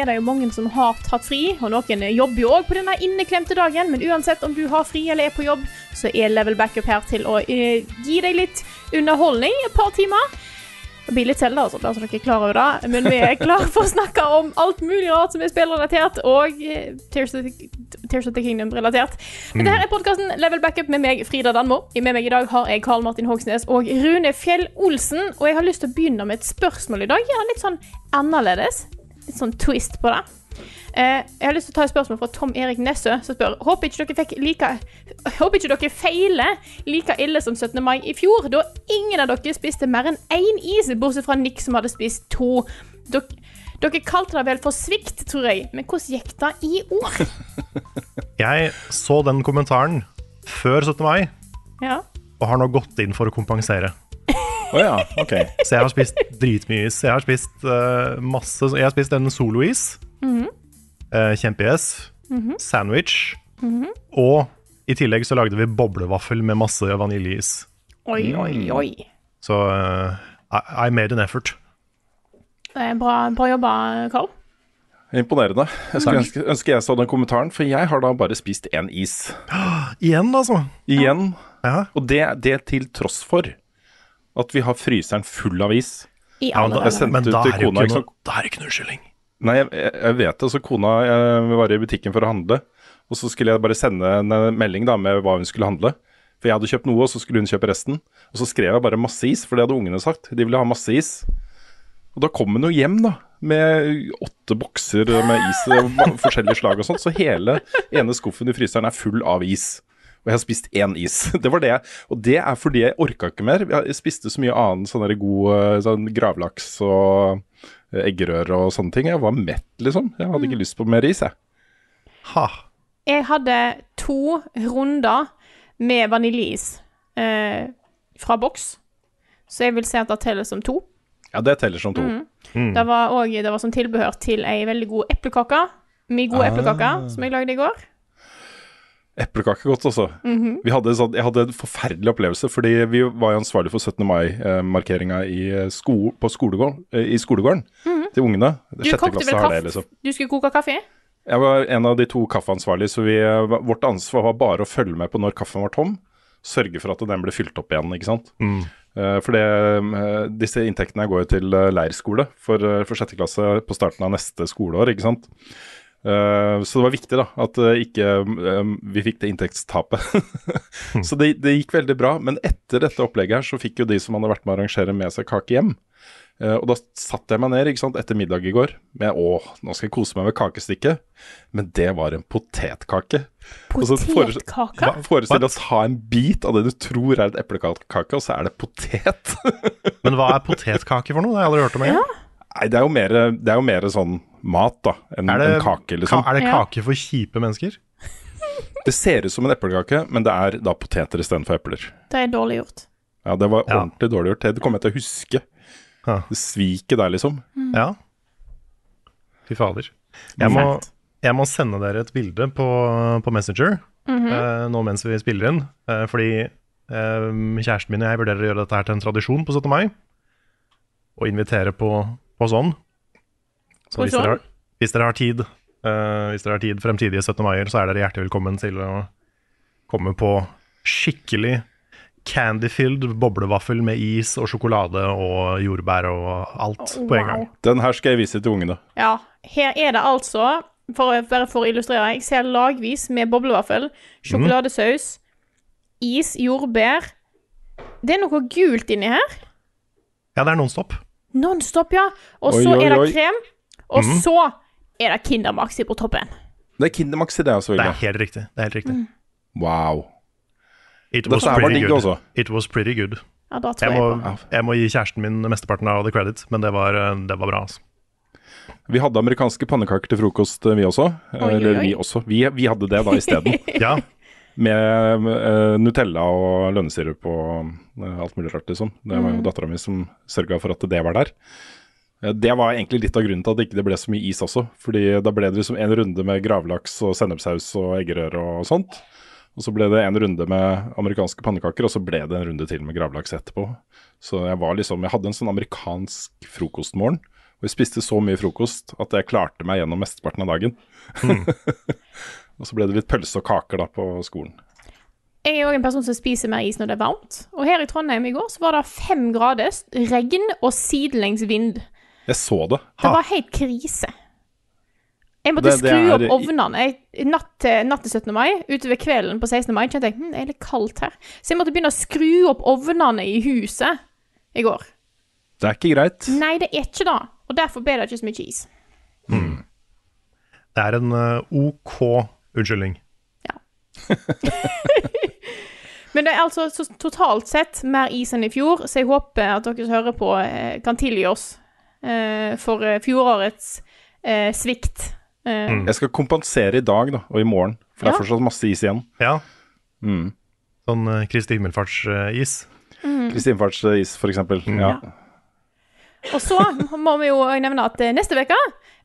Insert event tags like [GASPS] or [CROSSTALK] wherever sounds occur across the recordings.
Er det jo mange som har tatt fri, og noen jobber jo òg på denne inneklemte dagen. Men uansett om du har fri eller er på jobb, så er Level Backup her til å eh, gi deg litt underholdning et par timer. Det blir litt altså, bare så dere er klar over det. Men vi er klare for å snakke om alt mulig rart som er spillrelatert, og eh, Tears of the, Tears of the Kingdom-relatert. Men det her er podkasten Level Backup med meg, Frida Danmo. Med meg i dag har jeg Karl Martin Hogsnes og Rune Fjell Olsen. Og jeg har lyst til å begynne med et spørsmål i dag. Ja, litt sånn annerledes. Litt sånn twist på det. Eh, jeg har lyst til å ta et spørsmål fra Tom Erik Nessø, som spør Håper ikke dere fikk like Håper ikke dere feiler like ille som 17. mai i fjor, da ingen av dere spiste mer enn én is, bortsett fra Nick, som hadde spist to. Dere, dere kalte det vel for svikt, tror jeg, men hvordan gikk det i år? [LAUGHS] Jeg så den kommentaren før 17. mai, Ja. og har nå gått inn for å kompensere. Å ja, okay. Så jeg har spist dritmye is. Jeg har spist uh, masse Jeg har spist en solois. uh, Kjempe-is. Sandwich. Og i tillegg så lagde vi boblevaffel med masse vaniljeis. Oi, oi, oi. Så uh, I, I made an effort. Det er bra, bra jobba, Karl. Imponerende. Jeg skulle ønske, ønske jeg så den kommentaren, for jeg har da bare spist én is. [GASPS] Igjen, altså. Igjen. Ja. Og det, det til tross for at vi har fryseren full av is. I Ja, men da, men da er kona, noe, da er det ikke noe unnskyldning. Nei, jeg, jeg vet det. Så kona jeg var i butikken for å handle, og så skulle jeg bare sende en eh, melding da med hva hun skulle handle. For jeg hadde kjøpt noe, og så skulle hun kjøpe resten. Og så skrev jeg bare masse is, for det hadde ungene sagt. De ville ha masse is. Og da kom hun jo hjem, da, med åtte bokser med is av ma- forskjellige slag og sånt. Så hele ene skuffen i fryseren er full av is. Og jeg har spist én is. [LAUGHS] Det var det. Og det er fordi jeg orka ikke mer. Jeg spiste så mye annen sånn god eh, sånn gravlaks og eh, eggerøre og sånne ting. Jeg var mett, liksom. Jeg hadde ikke lyst på mer is, jeg. Ha. Jeg hadde to runder med vaniljeis eh, fra boks, så jeg vil si at det teller som to. Ja, det teller som to. Det var òg det var som tilbehør til ei veldig god eplekake. Mye gode eplekake som jeg lagde i går. Eplekake godt også. vi hadde sånn, jeg hadde en forferdelig opplevelse, fordi vi var jo ansvarlig for 17. mai-markeringa i, eh, sko, på skolegården, eh, i skolegården til ungene. Du Sjette kokte klasse vel det, kaffe? liksom. Du skulle koke kaffe? Jeg var en av de to kaffeansvarlige, så vi, eh, vårt ansvar var bare å følge med på når kaffen var tom. Sørge for at den ble fylt opp igjen, ikke sant. Eh, For det, eh, disse inntektene går jo til eh, leirskole for, eh, for sjette klasse på starten av neste skoleår, ikke sant. Eh, så det var viktig da, at eh, ikke eh, vi fikk det inntektstapet. [LAUGHS] så det, det gikk veldig bra. Men etter dette opplegget her, så fikk jo de som hadde vært med å arrangere med seg kake hjem. Eh, og da satte jeg meg ned ikke sant, etter middag i går med å, nå skal jeg kose meg med kakestikket Men det var en potetkake. Potetkake? Hva- Forestill deg å ta en bit av det du tror er et eplekake, og så er det potet. [LAUGHS] Men hva er potetkake for noe? Det har jeg aldri hørt om engang. Nei, det er jo mer, det er jo mer sånn mat, da, enn en kake, liksom. ka- er det kake for kjipe mennesker? [LAUGHS] Det ser ut som en eplekake, men det er da poteter istedenfor epler. Det er dårlig gjort. Ja, det var Ja. ordentlig dårlig gjort. Det kommer jeg til å huske. Ja. Det sviket der, liksom. Ja. Fy fader. Jeg må, jeg må sende dere et bilde på, på Messenger eh, nå mens vi spiller inn. eh, fordi eh, kjæresten min og jeg vurderer å gjøre dette her til en tradisjon på 17. mai. Og invitere på, på sånn. Så På hvis dere, sånn? har, hvis dere har tid uh, Hvis dere har tid fremtidige 17. maier, så er dere hjertelig velkommen til å komme på skikkelig candy-filled boblevaffel med is og sjokolade og jordbær og alt på en gang. Den her skal jeg vise til ungene. Ja, her er det altså, for, å- bare for å illustrere, jeg ser lagvis med boblevaffel, sjokoladesaus, is, jordbær, Det er noe gult inni her. Ja, det er Nonstop. Nonstop, ja. Og så er det krem. Og mm. så er det Kinder Maxi på toppen. Det er Kinder Maxi, det også, Det er helt riktig. Det er helt riktig. Wow. It was altså. It was pretty good. Ja, da tror Jeg jeg, må, jeg må gi kjæresten min mesteparten av the credit, men det var, eh, det var bra. Altså. Vi hadde amerikanske pannekaker til frokost, eh, vi også. Oi, Oi, oi, Eller vi også. Vi, vi hadde det da isteden. [LAUGHS] Ja, Med uh, Nutella og lønnesirup og uh, alt mulig rart, liksom. Det var jo dattera mi som sørga for at det var der. Uh, Det var egentlig litt av grunnen til at det ikke ble så mye is også. Fordi da ble det liksom en runde med gravlaks og sennepssaus og eggerøre og sånt. Og så ble det en runde med amerikanske pannekaker, og så ble det en runde til med gravlaks etterpå. Så jeg var liksom Jeg hadde en sånn amerikansk frokostmorgen. Og jeg spiste så mye frokost at jeg klarte meg gjennom mesteparten av dagen. [LAUGHS] og så ble det litt pølse og kaker da på skolen. Jeg er òg en person som spiser mer is når det er varmt. Og her i Trondheim i går så var det fem grader, regn og sidelengs vind. Jeg så det. Det var helt krise. Jeg måtte Det- det skru opp er- ovnene. Natt, natt til 17. mai, utover kvelden på 16. mai, kjente jeg hm, det er litt kaldt her. Så jeg måtte begynne å skru opp ovnene i huset i går. Det er ikke greit. Nei, det er ikke det. Og derfor ble det ikke så mye is. det er en eh, OK unnskyldning. Ja. [LAUGHS] Men det er altså så, totalt sett mer is enn i fjor, så jeg håper at dere som hører på, eh, kan tilgi oss eh, for eh, fjorårets eh, svikt. Eh, Jeg skal kompensere i dag da, og i morgen, for det er fortsatt masse is igjen. Ja, Mm. sånn uh, Kristi himmelfartsis. Kristi himmelfartsis, for eksempel. Ja. Og så må vi jo nevne at neste uke,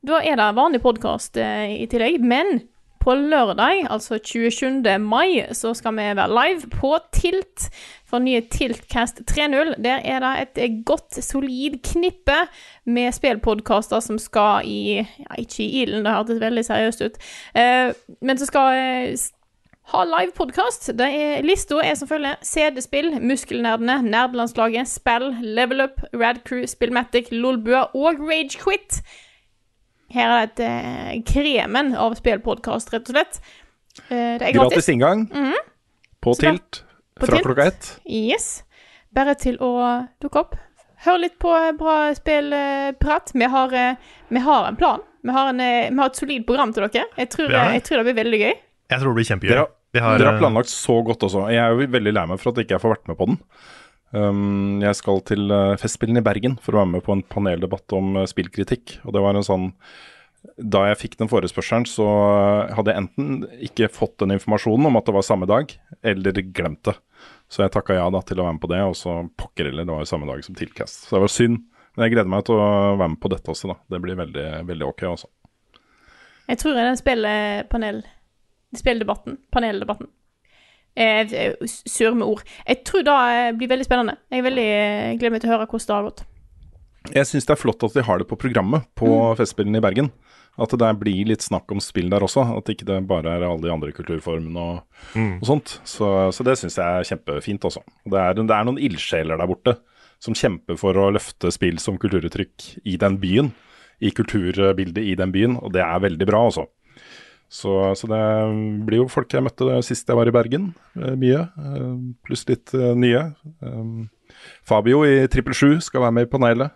da er det vanlig podkast i tillegg. Men på lørdag, altså 27. mai, så skal vi være live på Tilt for nye Tiltcast 3.0. Der er det et eh, godt, solid knippe med spillpodkaster som skal i Ja, ikke i ilden, det hørtes veldig seriøst ut. Eh, men som skal eh, ha ha livepodkast. Lista er som følger CD-spill, Muskelnerdene, Nerdelandslaget, Spell, Level Up, Radcrew, Spillmatic, Lolbua og Ragequit. Her er det et eh, kremen av spillpodkast, rett og slett. Eh, det er Gratis gratis. inngang på Så Tilt på fra Tilt. klokka ett. Yes. Bare til å dukke opp. Hør litt på eh, bra spillprat. Vi, har, vi har en plan. Vi har, en, vi har et solid program til dere. Jeg tror, jeg tror det blir veldig gøy. Jeg tror det blir kjempegøy. Dere, Vi har, dere har planlagt så godt også. Jeg er jo veldig lei meg for at jeg ikke får vært med på den. Um, jeg skal til uh, Festspillene i Bergen for å være med på en paneldebatt om uh, spillkritikk. Og det var en sånn Da jeg fikk den forespørselen, så uh, hadde jeg enten ikke fått den informasjonen om at det var samme dag, eller glemt det. Så jeg takka ja da til å være med på det, og så pokker heller, det var jo samme dag som Tilcast. Så det var synd. Men jeg gleder meg til å være med på dette også, da. Det blir veldig, veldig ok, altså. Jeg tror den spillpanel... Spilldebatten. Paneldebatten. Eh, sur med ord. Jeg tror det eh, blir veldig spennende. Jeg er veldig, eh, gleder meg til å høre hvordan det har gått. Jeg syns det er flott at de har det på programmet på Festspillene i Bergen. At det der blir litt snakk om spill der også. At ikke det bare er alle de andre kulturformene og, og sånt. Så, så det syns jeg er kjempefint også. Det er, det er noen ildsjeler der borte som kjemper for å løfte spill som kulturuttrykk i den byen. I kulturbildet i den byen, og det er veldig bra, altså. Så, så det blir jo folk jeg møtte sist jeg var i Bergen. eh, Mye. eh, Pluss litt eh, nye. Fabio i Trippel 7 skal være med i panelet.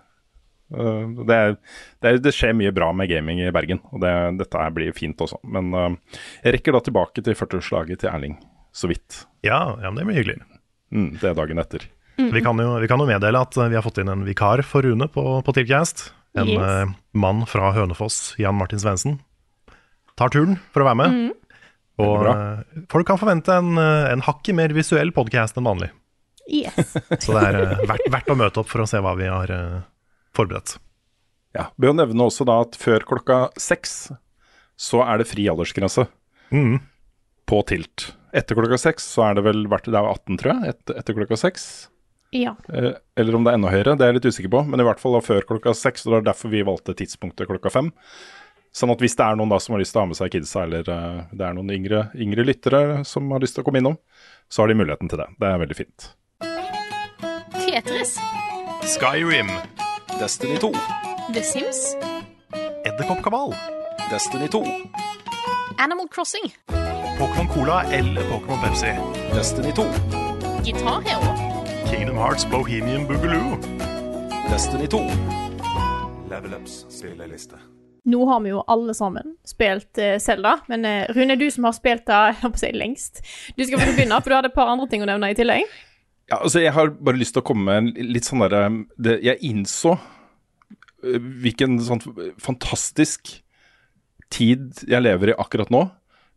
Uh, det, er, det, er, det skjer mye bra med gaming i Bergen, og det, dette her blir fint også. Men jeg rekker da tilbake til 40-årslaget til Erling, så vidt. ja, ja, men det blir hyggelig. Mm, det er dagen etter. Vi, kan jo, vi kan jo meddele at vi har fått inn en vikar for Rune på, på Tilcast. En Yes. mann fra Hønefoss, Jan Martin Svendsen. Tar turen for å være med. Og Veldig eh, folk kan forvente en, eh, en hakket mer visuell podkast enn vanlig. Yes. [LAUGHS] Så det er eh, verdt, verdt å møte opp for å se hva vi har forberedt. Ja, Bør jo nevne også da at før klokka seks så er det fri aldersgrense Mm. på Tilt. Etter klokka seks så er det vel vært Det er jo 18, tror jeg. Etter, etter klokka seks. Ja. Eh, Eller om det er enda høyere, det er jeg litt usikker på. Men i hvert fall da før klokka seks, og det er derfor vi valgte tidspunktet klokka fem. Sånn at hvis det er noen da som har lyst til å ha med seg kidsa, eller eh, det er noen yngre, yngre lyttere som har lyst til å komme innom, så har de muligheten til det. Det er veldig fint. Tetris. Skyrim. Destiny 2. The Sims. Edderkoppkabal. Destiny 2. Animal Crossing. Pokémon Cola eller Pokémon Pepsi. Destiny 2. Gitar Hero. Kingdom Hearts Bohemian Boogaloo. Destiny 2. Level Ups spilleliste. Nå har vi jo alle sammen spilt Selda, Zelda, men eh, Rune, du som har spilt det [LAUGHS] si, lengst. Du skal få begynne, for du hadde et par andre ting å nevne i tillegg. Ja, altså Jeg har bare lyst til å komme med litt sånn derre Jeg innså øh, hvilken sånn fantastisk tid jeg lever i akkurat nå.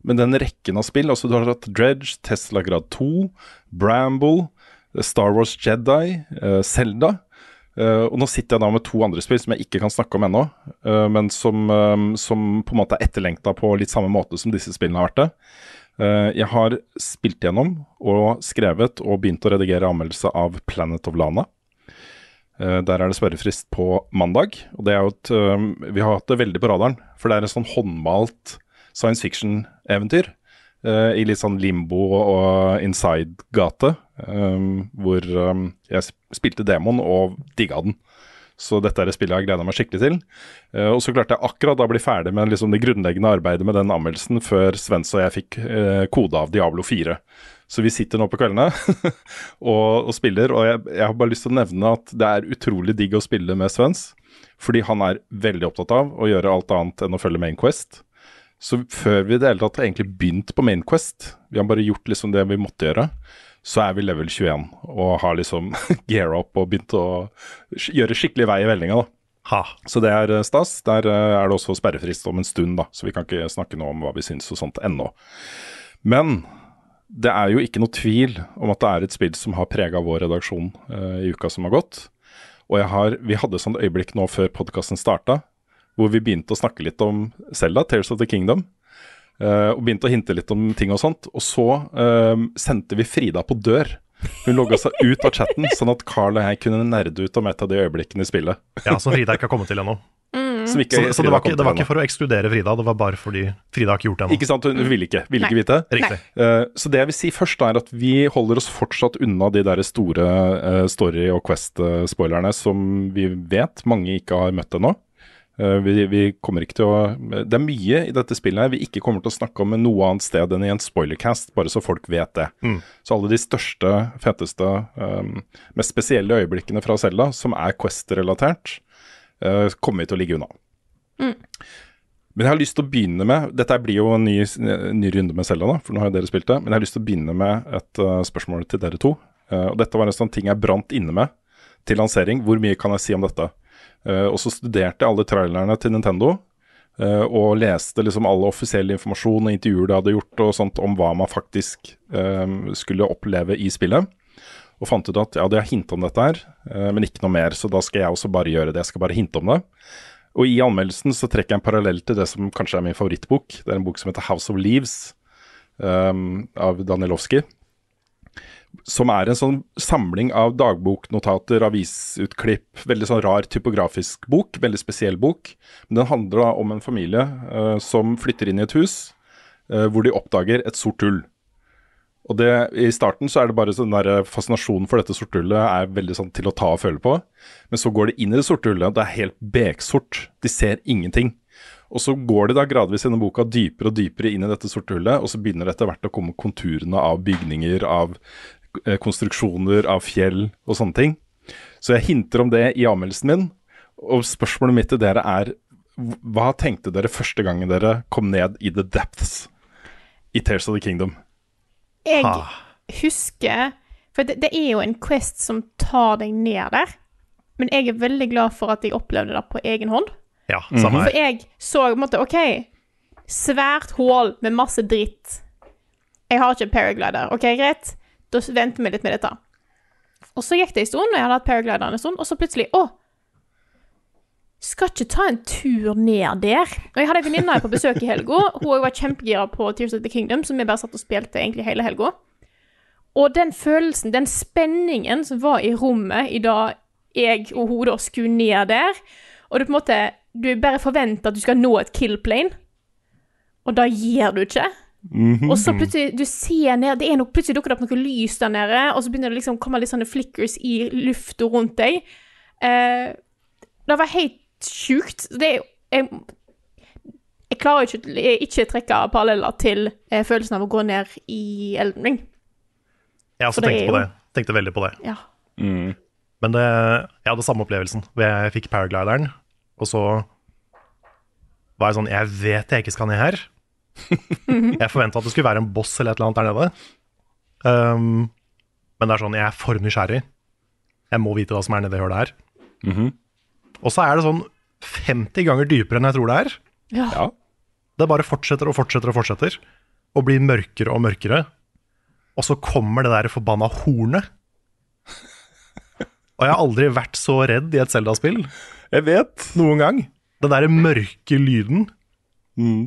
Men den rekken av spill altså Du har hatt Dredge, Tesla Grad 2, Bramble, Star Wars Jedi, uh, og nå sitter jeg da med to andre spill som jeg ikke kan snakke om ennå, uh, men som, uh, som på en måte er etterlengta på litt samme måte som disse spillene har vært det. Jeg har spilt gjennom og skrevet og begynt å redigere anmeldelse av Planet of Lana. Der er det spørrefrist på mandag. og det er jo et, Vi har hatt det veldig på radaren, for det er en sånn håndmalt science fiction-eventyr. I litt sånn limbo og inside-gate, um, hvor um, jeg spilte demoen og digga den. Så dette er et spill jeg har gleda meg skikkelig til. Uh, og så klarte jeg akkurat da å bli ferdig med liksom, det grunnleggende arbeidet med den anmeldelsen før Svens og jeg fikk uh, kode av Diablo 4. Så vi sitter nå på kveldene [LAUGHS] og, og spiller, og jeg, jeg har bare lyst til å nevne at det er utrolig digg å spille med Svens. Fordi han er veldig opptatt av å gjøre alt annet enn å følge Main Quest. Så før vi i det hele tatt egentlig begynt på Main Quest, vi har bare gjort liksom det vi måtte gjøre, så er vi level 21 og har liksom [LAUGHS] gear opp og begynt å gjøre skikkelig vei i vellinga. da. Ha. Så det er eh, stas. Der eh, er det også sperrefrist om en stund, da, så vi kan ikke snakke noe om hva vi syns og sånt ennå. Men det er jo ikke noe tvil om at det er et spill som har prega vår redaksjon eh, i uka som har gått. Og har, vi hadde sånn øyeblikk nå før podkasten starta, hvor vi begynte å snakke litt om Selda, Tales of the Kingdom. Eh, og begynte å hinte litt om ting og sånt. Og så eh, sendte vi Frida på dør. Hun logga seg ut av chatten, sånn at Carl og jeg kunne nerde ut om et av de øyeblikkene i spillet. Ja, som Frida ikke har kommet til ennå. Mm. Så, så det, var ikke, det var ikke for å ekskludere Frida, det var bare fordi Frida har ikke gjort det ennå. Ikke sant, hun ville ikke, vil ikke vite. Riktig. Eh, så det jeg vil si først er at vi holder oss fortsatt unna de der store uh, story- og Quest-spoilerne som vi vet mange ikke har møtt ennå. Eh, vi, vi kommer ikke til å Det er mye i dette spillet her vi ikke kommer til å snakke om noe annet sted enn i en spoilercast, bare så folk vet det. Så alle de største, feteste, um, mest spesielle øyeblikkene fra Selda, som er Quest-relatert, uh, kommer vi til å ligge unna. Men jeg har lyst til å begynne med Dette blir jo en ny, ny runde med Selda, for nå har jo dere spilt det. Men jeg har lyst til å begynne med et uh, spørsmål til dere to. Uh, og Dette var en sånn ting jeg brant inne med til lansering. Hvor mye kan jeg si om dette? Eh, og så studerte jeg alle trailerne til Nintendo. eh, og leste liksom all offisiell informasjon og intervjuer de hadde gjort og sånt om hva man faktisk eh, skulle oppleve i spillet. Og fant ut at ja, de har hintet om dette her, eh, men ikke noe mer. Så da skal jeg også bare gjøre det. Jeg skal bare hinte om det. Og i anmeldelsen så trekker jeg en parallell til det som kanskje er min favorittbok. Det er en bok som heter House of Leaves um, av Danielowski. Som er en sånn samling av dagboknotater, avisutklipp. Veldig sånn rar typografisk bok. Veldig spesiell bok. Men den handler da om en familie uh, som flytter inn i et hus uh, hvor de oppdager et sort hull. Og det, I starten så er det bare sånn der fascinasjonen for dette sorte hullet er veldig sånn til å ta og føle på. Men så går de inn i det sorte hullet, og det er helt beksort. De ser ingenting. Og så går de da gradvis gjennom boka dypere og dypere inn i dette sorte hullet, og så begynner det etter hvert å komme konturene av bygninger, av konstruksjoner, av fjell og sånne ting. Så jeg hinter om det i anmeldelsen min, og spørsmålet mitt til dere er hva tenkte dere første gangen dere kom ned i the depths i Tears of the Kingdom? Jeg Ha. husker For det, det er jo en quest som tar deg ned der. Men jeg er veldig glad for at jeg opplevde det på egen hånd. Ja, samme For jeg så på en måte OK, svært hull med masse dritt. Jeg har ikke en paraglider. OK, greit. Da venter vi litt med dette. Og så gikk det en stund, og jeg hadde hatt paraglideren en stund, og så plutselig Å! Skal ikke ta en tur ned der. Og jeg hadde en venninne på besøk i helga. Hun var kjempegira på Tears of the Kingdom, som vi bare satt og spilte egentlig hele helga. Og den følelsen, den spenningen som var i rommet i dag jeg og hun da skulle ned der Og du på en måte Du bare forventer at du skal nå et kill plane, og da gjør du ikke. Og så plutselig du ser ned Det er nok plutselig dukker det opp noe lys der nede, og så begynner det liksom å komme litt sånne flickers i lufta rundt deg. Eh, det var helt sjukt. Det er jeg, jeg klarer ikke, å- ikke trekke paralleller til eh, følelsen av å gå ned i Elden Ring. Jeg også for det tenkt er på det. Tenkte veldig på det. Ja. Men det, jeg hadde samme opplevelsen. Jeg fikk paraglideren, og så var jeg sånn Jeg vet jeg ikke skal ned her. Jeg forventa at det skulle være en boss eller et eller annet der nede. Um, men det er sånn, jeg er for nysgjerrig. Jeg må vite hva som er nedi hølet her. Og så er det sånn 50 ganger dypere enn jeg tror det er. Ja. Det bare fortsetter og fortsetter og fortsetter. Og blir mørkere og mørkere. Og så kommer det der forbanna hornet. Og jeg har aldri vært så redd i et Zelda-spill Jeg vet. noen gang. Den der mørke lyden. Mm.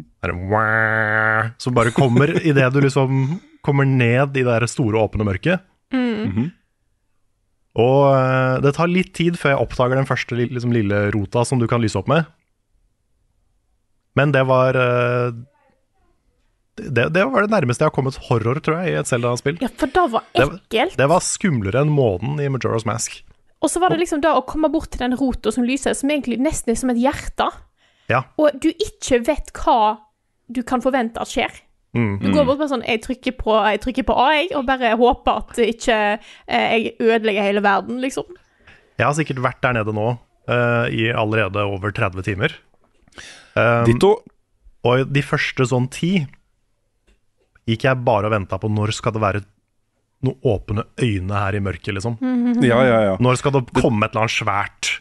Wah, som bare kommer idet du liksom kommer ned i det der store, åpne mørket. Og eh, det tar litt tid før jeg oppdager den første liksom, lille rota som du kan lyse opp med. Men det var eh, det, det var det nærmeste jeg har kommet horror, tror jeg, i et Zelda-spill. Ja, for det var Det, ekkelt. det var skumlere enn månen i Majora's Mask. Og så var det liksom da å komme bort til den rota som lyser, som egentlig nesten er som et hjerte. Ja. Og du ikke vet hva du kan forvente at skjer. Mm. Du går bort med sånn Jeg trykker på, jeg trykker på A, jeg, og bare håper at ikke eh, jeg ødelegger hele verden, liksom. Jeg har sikkert vært der nede nå uh, i allerede over 30 timer. Um, Ditto. Og de første sånn ti gikk jeg bare og venta på når skal det være noen åpne øyne her i mørket, liksom. Ja, ja, ja. Når skal det komme et eller annet svært?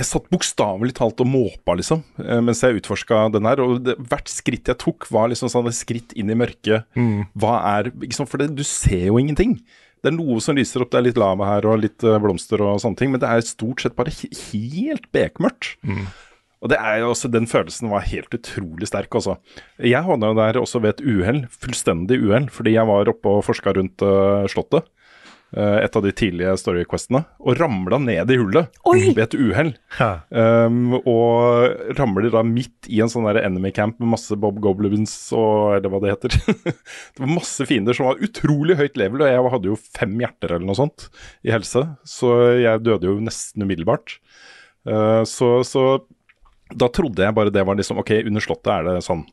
Jeg satt bokstavelig talt og måpa, liksom, eh, mens jeg utforska den her. Og det, hvert skritt jeg tok, var liksom sånn et skritt inn i mørket. Hva er liksom, For det, du ser jo ingenting. Det er noe som lyser opp, det er litt lava her og litt eh, blomster og sånne ting, men det er stort sett bare helt bekmørkt. Og det er jo også, Den følelsen var helt utrolig sterk. Også. Jeg havna jo der også ved et uhell, fullstendig uhell, fordi jeg var oppe og forska rundt uh, Slottet. Eh, et av de tidlige storyquestene. Og ramla ned i hullet Oi! ved et uhell. Um, og ramler da midt i en sånn der enemy camp med masse Bob Goblins og eller hva det heter. [LAUGHS] det var masse fiender som var utrolig høyt level, og jeg hadde jo fem hjerter eller noe sånt i helse, så jeg døde jo nesten umiddelbart. Uh, så, så da trodde jeg bare det var liksom Ok, under slottet er det sånn.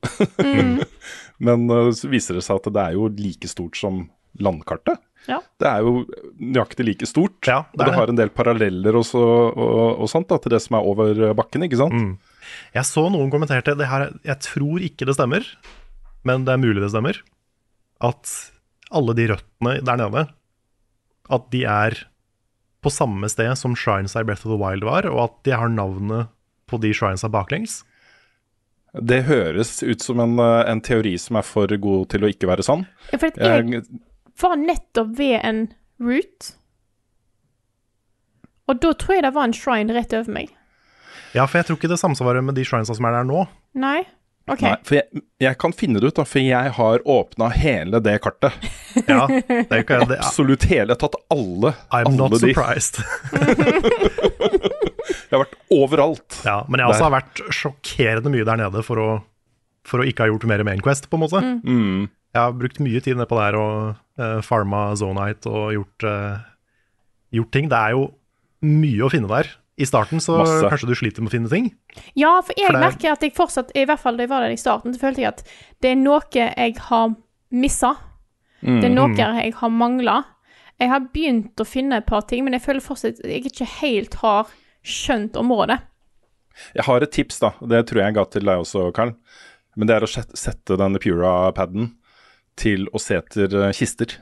[LAUGHS] Men uh, så viser det seg at det er jo like stort som landkartet. Ja. Det er jo nøyaktig like stort. Ja, det og det har en del paralleller også, og, og sånt da, til det som er over bakken, ikke sant? Mm. Jeg så noen kommenterte det her, Jeg tror ikke det stemmer, men det er mulig det stemmer. At alle de røttene der nede, at de er på samme sted som Shrines i Breath of the Wild var, og at de har navnet på de Shrines baklengs. Det høres ut som en, eh, en teori som er for god til å ikke være sann. Ja, For at jeg Jeg, var nettopp ved en route. Og da tror jeg det var en shrine rett over meg. Ja, for jeg tror ikke det samsvarer med de Shrinesa som er der nå. Nei? OK. nei, for jeg, jeg kan finne det ut, da, for jeg har åpna hele det kartet. Ja, det er ikke, det, Absolutt hele. Jeg har tatt alle, I'm alle not de. surprised. [LAUGHS] [LAUGHS] Jeg har vært overalt. Ja, men jeg også Der. har vært sjokkerende mye der nede for å, for å ikke ha gjort mer Mainquest, på en måte. Mm. Jeg har brukt mye tid nedpå der og uh, farma Zonite og gjort, eh, gjort ting. Det er jo mye å finne der. I starten så Masse. kanskje du sliter med å finne ting. Ja, for jeg For det er- merker at jeg fortsatt, i hvert fall da jeg var der i starten, så følte jeg at det er noe jeg har missa. Mm. Det er noe jeg har mangla. Jeg har begynt å finne et par ting, men jeg føler fortsatt at jeg ikke helt har skjønt området. Jeg har et tips, da. Det tror jeg jeg ga til deg også, Karl. Men det er å sette denne Pura-paden til å se etter eh, kister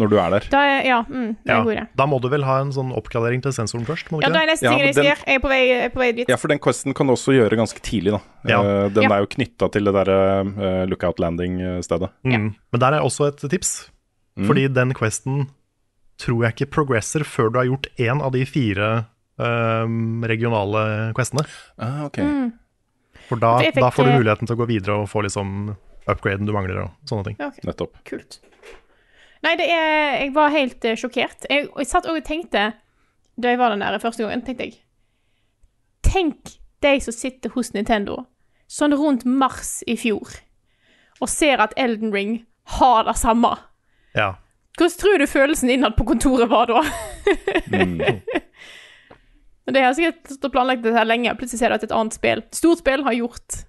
når du er der. Da er, ja, mm, det er god idé. Da må du vel ha en sånn oppgradering til sensoren først? må du Ja, ikke da er neste ting jeg skal gjøre. Jeg er på vei, er på vei dit. Ja, for den questen kan du også gjøre ganske tidlig, da. Ja. Uh, den Ja. er jo knytta til det derre uh, lookout landing-stedet. Mm. Men der er også et tips. Fordi den questen tror jeg ikke progresser før du har gjort én av de fire ehm, regionale questene. Ah, ok. For da, For fikk, da får du eh, muligheten til å gå videre og få liksom upgraden du mangler og sånne ting. Ja, ok. Nettopp. Kult. Nei, det er Jeg var helt uh, sjokkert. Jeg, jeg satt og tenkte Da jeg var der nede første gangen, tenkte jeg Tenk de som sitter hos Nintendo sånn rundt mars i fjor og ser at Elden Ring har det samme. Ja. Hvordan tror du følelsen innad på kontoret var da? Mm. [LAUGHS] De Det har sikkert stått og planlagt dette her lenge, plutselig ser du at et annet spill, stort spill, har gjort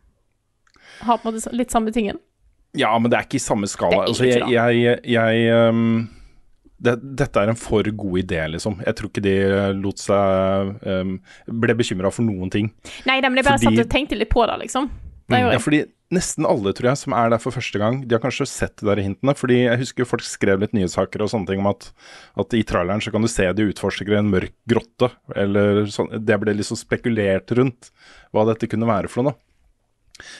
Har på en måte litt samme tingen. Ja, men det er ikke i samme skala. Det er Altså, jeg, jeg, jeg um, det, dette er en for god idé, liksom. Jeg tror ikke de lot seg um, Ble bekymra for noen ting. Nei, men jeg bare Fordi- satt og tenkte litt på det, liksom. Det Ja, fordi nesten alle, tror jeg, som er der for første gang, de har kanskje sett de der hintene. Fordi jeg husker folk skrev litt nyhetssaker og sånne ting om at, at i traileren så kan du se de utforsker en mørk grotte, eller sånn. Det ble liksom spekulert rundt hva dette kunne være for noe.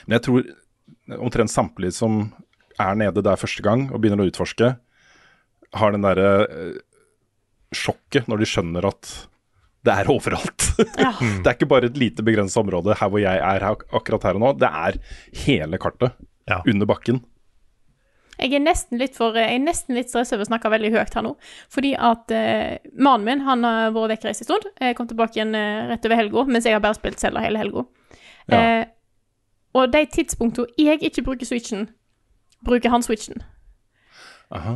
Men jeg tror omtrent samtlige som er nede der første gang og begynner å utforske, har den derre eh, sjokket når de skjønner at det er overalt. [LAUGHS] Ja. det er ikke bare et lite begrenset område her hvor jeg er her, akkurat her og nå. Det er hele kartet Ja. under bakken. Jeg er nesten litt for Jeg er nesten litt stressa over å snakke veldig høyt her nå. Fordi at eh, mannen min han har vært vekkreist en stund. Jeg kom tilbake igjen eh, rett over helga, mens jeg har bare spilt Selda hele helga. Ja. Eh, og de tidspunktene jeg ikke bruker Switchen, bruker han Switchen.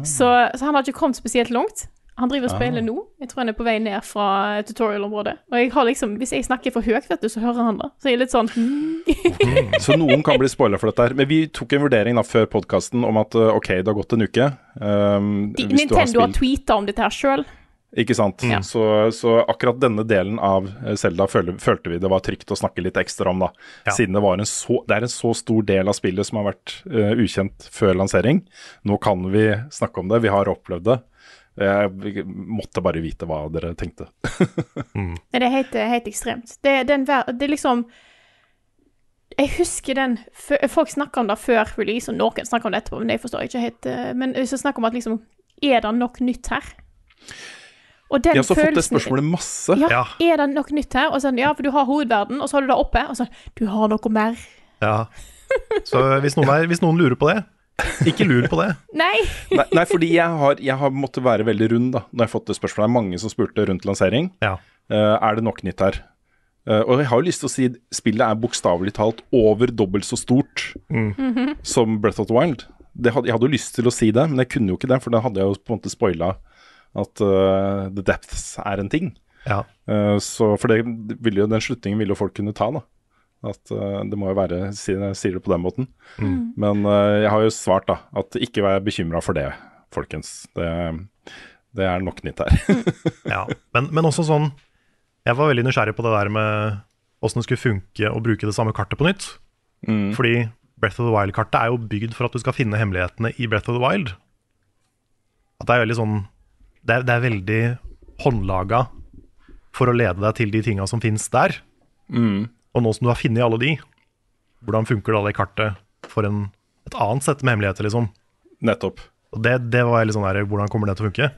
Så, så han har ikke kommet spesielt langt. Han driver og spiller Aha. nå. Jeg tror han er på vei ned fra tutorial-området. Og jeg har liksom, hvis jeg snakker for høyt, vet du, så hører han det. Så jeg er litt sånn mm. Så noen kan bli spoila for dette her. Men vi tok en vurdering da før podkasten om at uh, ok, det har gått en uke. Um, De, du har Nintendo har spilt- tweeta om dette her sjøl. Ikke sant. Ja. Så, så akkurat denne delen av Selda Zelda følte, følte vi det var trygt å snakke litt ekstra om, da. Ja. Siden det, var en så, det er en så stor del av spillet som har vært uh, ukjent før lansering. Nå kan vi snakke om det, vi har opplevd det. Jeg måtte bare vite hva dere tenkte. [LAUGHS] Nei, Det er helt, helt ekstremt. Det, er den det er liksom Jeg husker den Folk snakker om det før release, og noen snakker om det etterpå, men det forstår jeg ikke helt. eh, Men hvis jeg snakker om at liksom Er det nok nytt her? Og den Jeg har også fått det spørsmålet masse. Ja, Ja. er det nok nytt her? Og sånn, ja, for du har hovedverden, og så har du det oppe, og sånn Du har noe mer. Ja. Så hvis noen, er, hvis noen lurer på det, ikke lur på det. [LAUGHS] Nei! Nei, nei fordi jeg har, jeg har måttet være veldig rund da når jeg har fått det spørsmålet. Det er mange som spurte rundt lansering. Ja. Uh, er det nok nytt her? Uh, og jeg har jo lyst til å si spillet er bokstavelig talt over dobbelt så stort som Breath of the Wild. Det hadde, jeg hadde jo lyst til å si det, men jeg kunne jo ikke det, for da hadde jeg jo på en måte spoila at uh, The Depths er en ting. Ja. Uh, så for det ville jo, den slutningen ville jo folk kunne ta, da. At uh, det må jo være, sier jeg sier det på den måten. Men eh, jeg har jo svart da, at ikke vær bekymra for det, folkens. Det, det er nok nytt her. [LAUGHS] Ja, men, men også sånn Jeg var veldig nysgjerrig på det der med åssen det skulle funke å bruke det samme kartet på nytt. Fordi Breath of the Wild-kartet er jo bygd for at du skal finne hemmelighetene i Breath of the Wild. At det er veldig sånn Det er, det er veldig håndlaga for å lede deg til de tinga som fins der. Og nå som du har funnet alle de, hvordan funker da det kartet for en, et annet sett med hemmeligheter, liksom? Nettopp. Og det, det var litt sånn der, hvordan kommer det til å funke?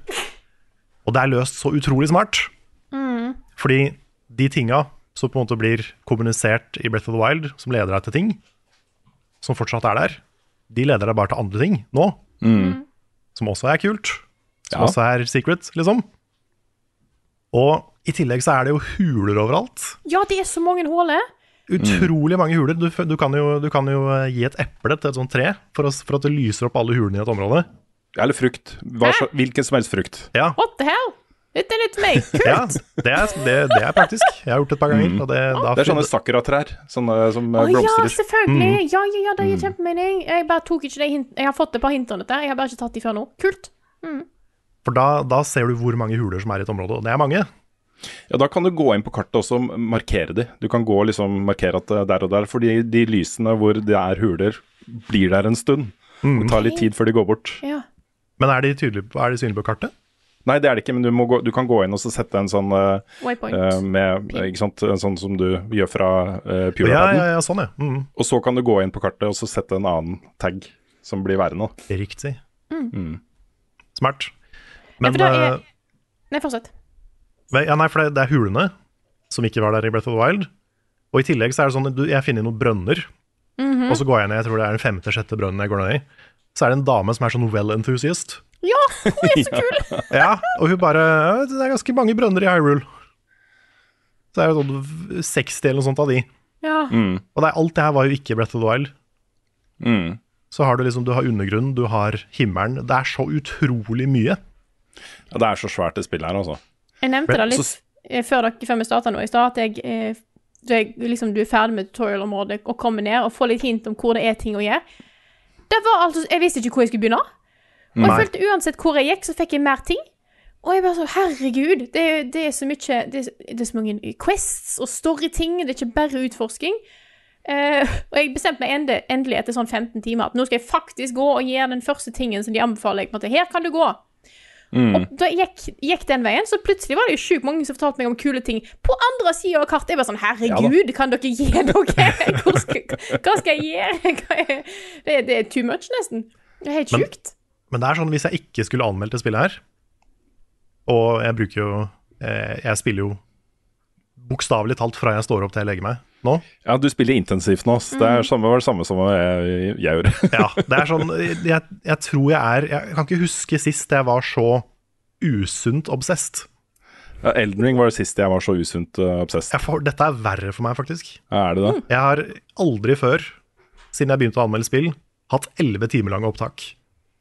Og det er løst så utrolig smart. Fordi de tinga som på en måte blir kommunisert i Breath of the Wild, som leder deg til ting, som fortsatt er der, de leder deg bare til andre ting nå. Som også er kult. Som Ja. også er secret, liksom. Og i tillegg så er det jo huler overalt. Ja, det er så mange huler. Utrolig mange huler. Du, du, kan jo, du kan jo eh, gi et eple til et sånt tre for, å, for at det lyser opp alle hulene i et område. Eller frukt. Hva, så- hvilken som helst frukt. Ja, What the hell? Dette er litt meg. [LAUGHS] Kult. Ja, det er, det, det er praktisk. Jeg har gjort det et par ganger. Og det, da, Det er sånne sakuratrær sånne som blomstrer. Oh, ja, selvfølgelig. Mm. Ja, ja, ja, det gir kjempemening. Jeg bare tok ikke det hint Jeg har fått et par hint om dette, jeg har bare ikke tatt de før nå. Kult. For da, da ser du hvor mange huler som er i et område, og det er mange. Ja, Da kan du gå inn på kartet også og markere de. Du kan gå og liksom markere at det er der og der, fordi de lysene hvor det er huler, blir der en stund. Det tar litt tid før de går bort. Ja. Men er de, tydelige, på- er de synlige på kartet? Nei, det er det ikke, men du, må gå, du kan gå inn og så sette en sånn uh, eh, med ikke sant? En sånn som du gjør fra uh, Pure Ja, ja, ja, sånn, ja. Mm, Og så kan du gå inn på kartet og så sette en annen tag som blir værende. riktig. Smart. Ja, Men for er eh, Nei, fortsett. ja, Nei, for det, det er hulene som ikke var der i Breath of the Wild. Og i tillegg så er det sånn at jeg finner noen brønner, og så går jeg ned, jeg tror det er den femte-sjette brønnen jeg går ned i. Så er det en dame som er sånn well enthusiast. Ja, hun er så [LAUGHS] kul! Ja, og hun bare Det er ganske mange brønner i Hyrule. Så det er jo sånn 60 eller noe sånt av de. Ja. Og det er, alt det her var jo ikke Breath of the Wild. Mm. Så har du liksom, du har undergrunnen, du har himmelen. Det er så utrolig mye. Ja, det er så svært det spillet her, altså. Jeg nevnte det litt Så- eh, før, dere, før vi starta nå i stad, at jeg, eh, du, er, liksom, du er ferdig med tutorial-området og kommer ned og får litt hint om hvor det er ting å gjøre. Det var altså, Jeg visste ikke hvor jeg skulle begynne. Og jeg Nei. følte uansett hvor jeg gikk, så fikk jeg mer ting. Og jeg bare så, herregud, det, er- det er så mye det er, det er så mange quests og storyting, det er ikke bare utforsking. Uh, og jeg bestemte meg endelig etter sånn 15 timer at nå skal jeg faktisk gå og gjøre den første tingen som de anbefaler. Jeg, på en måte, Her kan du gå. Og da gikk, gikk den veien, så plutselig var det jo sjukt mange som fortalte meg om kule ting på andre sida av kartet. Jeg bare sånn Herregud, kan dere gi? [LAUGHS] Hvor skal, hva skal jeg gjøre? [LAUGHS] Det, det er too much, nesten. Det er helt Men- sjukt. Men det er sånn, hvis jeg ikke skulle anmeldt det spillet her, og jeg bruker jo eh, Jeg spiller jo bokstavelig talt fra jeg står opp til jeg legger meg nå. Ja, du spiller intensivt nå. så Det er samme, var det samme som jeg, jeg gjorde. [LAUGHS] Ja, det er sånn [LAUGHS] jeg, jeg tror jeg er Jeg kan ikke huske sist jeg var så usunt obsesst. Ja, Elden Ring var det siste jeg var så usunt uh, obsesst. Dette er verre for meg, faktisk. Ja, er det det? Jeg har aldri før, siden jeg begynte å anmelde spill, hatt elleve timer lange opptak.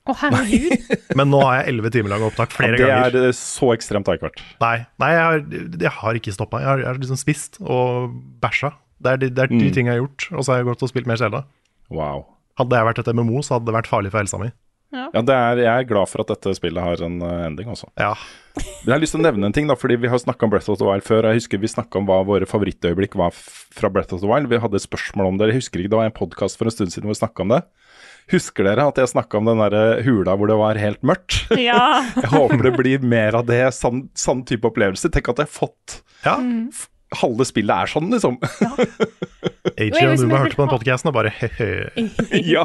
Å, herregud. [LAUGHS] Men nå har jeg elleve timer lange opptak flere det ganger. er eh, så ekstremt har jeg ikke vært. Nei, nei jeg, har, jeg har ikke stoppa. Jeg jeg har liksom spist og bæsja. Det er de, det er de Mm. ting jeg har gjort. Og så har jeg gått og spilt mer Selda. Wow. Hadde jeg vært et MMO, så hadde det vært farlig for helsa mi. Ja, det er, Jeg er glad for at dette spillet har en uh, ending også. Ja. Men jeg har lyst til å nevne en ting, da, fordi vi har snakka om Breath of the Wild før. Jeg husker vi snakka om hva våre favorittøyeblikk var fra Breath of the Wild. Vi hadde et spørsmål om det. Jeg husker ikke, det var en podkast for en stund siden hvor vi snakka om det. Husker dere at jeg snakka om den der hula hvor det var helt mørkt? Ja. [LAUGHS] Jeg håper det blir mer av det, sann, sann type opplevelse. Tenk at jeg har fått ja. Halve spillet er sånn, liksom. AJ jeg og liksom Numa hørte på den podkasten og bare he-he. [LAUGHS] Ja.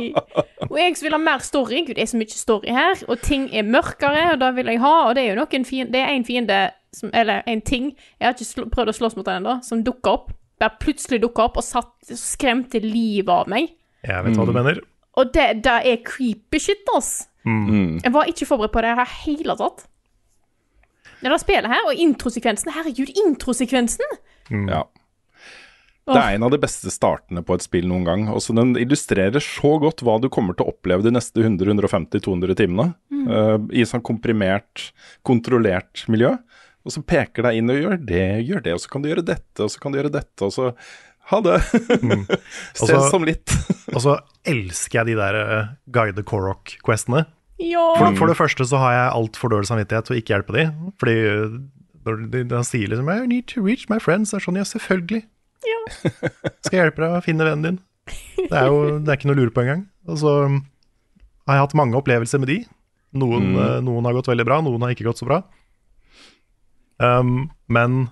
og jeg som vil ha mer story. Gud, det er så mye story her, og ting er mørkere, og det vil jeg ha. Og det er jo noen fiende, det er en fiende som, Eller en ting, jeg har ikke sl prøvd å slåss mot den ennå, som dukka opp. Bare plutselig dukka opp og satt, skremte livet av meg. Jeg vet hva du mener. Og det, det er creepy shit, ass. Jeg var ikke forberedt på det i det hele tatt. Det der spiller her, og introsekvensen Herregud, introsekvensen! Ja. Det er en av de beste startene på et spill noen gang. Også den illustrerer så godt hva du kommer til å oppleve de neste 100-150-200 timene. eh, I sånn komprimert, kontrollert miljø. Og så peker deg inn og gjør det, gjør det, og så kan du gjøre dette, og så kan du gjøre dette, og så ha det. [LAUGHS] Stress Altså- som litt. Og så elsker jeg de der uh, Guide Korok-questene. Ja. For, for det første så har jeg altfor dårlig samvittighet til å ikke hjelpe de. Fordi uh, når de, de sier liksom I need to reach my friends, er sånn ja, selvfølgelig. [LAUGHS] Skal jeg hjelpe deg å finne vennen din. Det er jo det er ikke noe å lure på engang. Og så um, har jeg hatt mange opplevelser med de. Noen, uh, noen har gått veldig bra, noen har ikke gått så bra. Um, men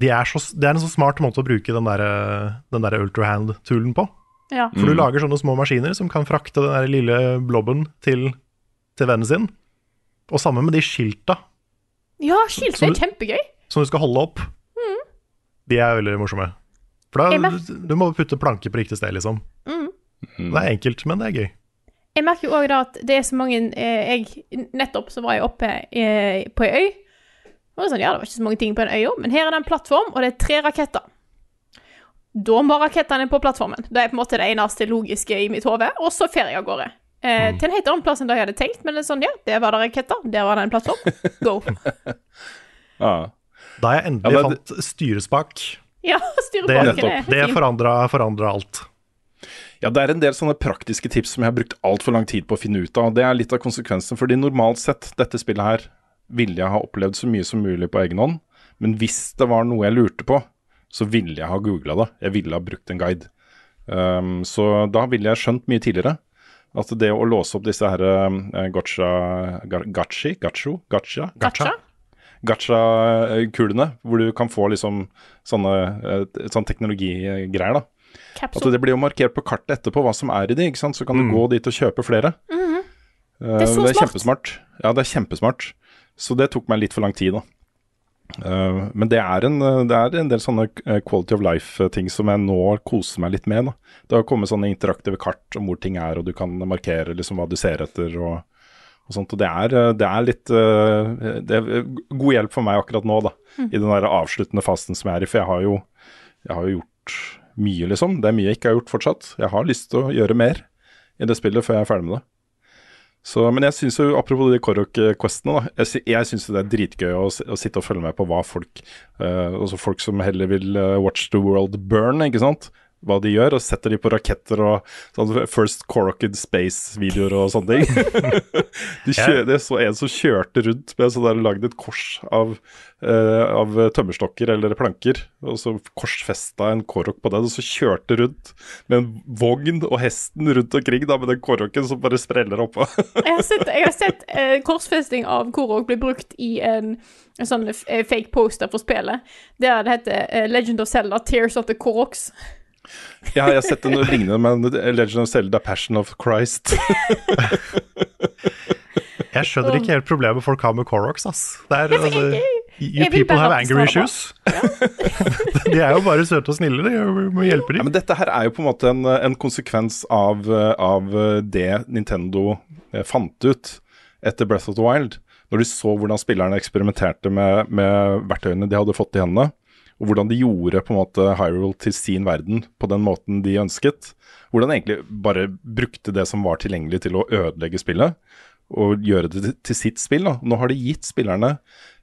de er så, det er en så smart måte å bruke den der, Ultra den der ultrahand-toolen på. Ja. For du lager sånne små maskiner som kan frakte den der lille blobben til, til vennen sin. Og sammen med de skilta Ja, skilta er kjempegøy. som du skal holde opp. De er veldig morsomme. For da du, du må putte planke på riktig sted, liksom. Det er enkelt, men det er gøy. Jeg merker jo òg at det er så mange eh, jeg, Nettopp så var jeg oppe eh, på ei øy. Og det var sånn, ja, det var ikke så mange ting på en øy òg, men her er det en plattform, og det er tre raketter. Da må rakettene på plattformen. Det er på en måte det eneste logiske i mitt hode. Og så fer jeg av gårde. Eh, Til en helt annen plass enn det jeg hadde tenkt, men det er sånn, ja, der var det raketter, der var det en plattform. Go. [LAUGHS] Ja. Da jeg endelig Ja, men... fant styrespak, Ja, styre det, er det forandra, forandra alt. Ja, det er en del sånne praktiske tips som jeg har brukt altfor lang tid på å finne ut av. Det er litt av konsekvensen, fordi normalt sett, dette spillet her, ville jeg ha opplevd så mye som mulig på egen hånd. Men hvis det var noe jeg lurte på, så ville jeg ha googla det. Jeg ville ha brukt en guide. Um, så da ville jeg skjønt mye tidligere at det å låse opp disse her uh, gotcha ga- Gachi? Gacho? Gacha? Gacha. Gacha-kulene, hvor du kan få liksom sånne, eh, sånn teknologigreier, da. At det blir jo markert på kartet etterpå hva som er i de, ikke sant? så kan du gå dit og kjøpe flere. Eh, Det er så det er smart. kjempesmart. Ja, det er kjempesmart. Så det tok meg litt for lang tid, da. Eh, men det er, en, det er en del sånne eh, quality of life-ting som jeg nå koser meg litt med. Da. Det har kommet sånne interaktive kart om hvor ting er, og du kan markere liksom hva du ser etter. og, og sånt, og det er, eh, det er litt eh, Det er god hjelp for meg akkurat nå, da. I den der avsluttende fasen som jeg er i. For jeg har jo, jeg har jo gjort mye, liksom. Det er mye jeg ikke har gjort fortsatt. Jeg har lyst til å gjøre mer i det spillet før jeg er ferdig med det. Så, men jeg synes jo, apropos de Korok-questene, da. Jeg, sy- jeg syns det er dritgøy å, å sitte og følge med på hva folk uh, Altså folk som heller vil uh, watch the world burn, ikke sant. Hva de gjør, og setter de på raketter og sånn First Corrocked Space-videoer og sånne ting. [LAUGHS] de kjø, det så en som kjørte rundt med sånn der lagd et kors av, uh, av tømmerstokker eller planker, og så korsfesta en Korok på den, og så kjørte rundt med en vogn og hesten rundt omkring da, med den Koroken som bare spreller oppå. Jeg har sett, jeg har sett uh, [LAUGHS] korsfesting av Korok bli brukt i en, en sånn eh, fake poster for spillet, der det heter Legend of Zelda Tears of the Koroks. Ja, jeg har sett noe lignende med Legend of Zelda Passion of Christ. [LAUGHS] Jeg skjønner ikke helt problemet folk har med Corox, ass. Det er, altså, you people have angry anger issues. [LAUGHS] de er jo bare søte og snille, de. Vi må hjelpe Ja, men dette her er jo på en måte en, en konsekvens av, av det Nintendo eh, fant ut etter Breath of the Wild. Når de så hvordan spillerne eksperimenterte med, med verktøyene de hadde fått i hendene, og hvordan de gjorde på en måte Hyrule til sin verden på den måten de ønsket. Hvordan de egentlig bare brukte det som var tilgjengelig til å ødelegge spillet, og gjøre det til, sitt spill. Da. Nå har de gitt spillerne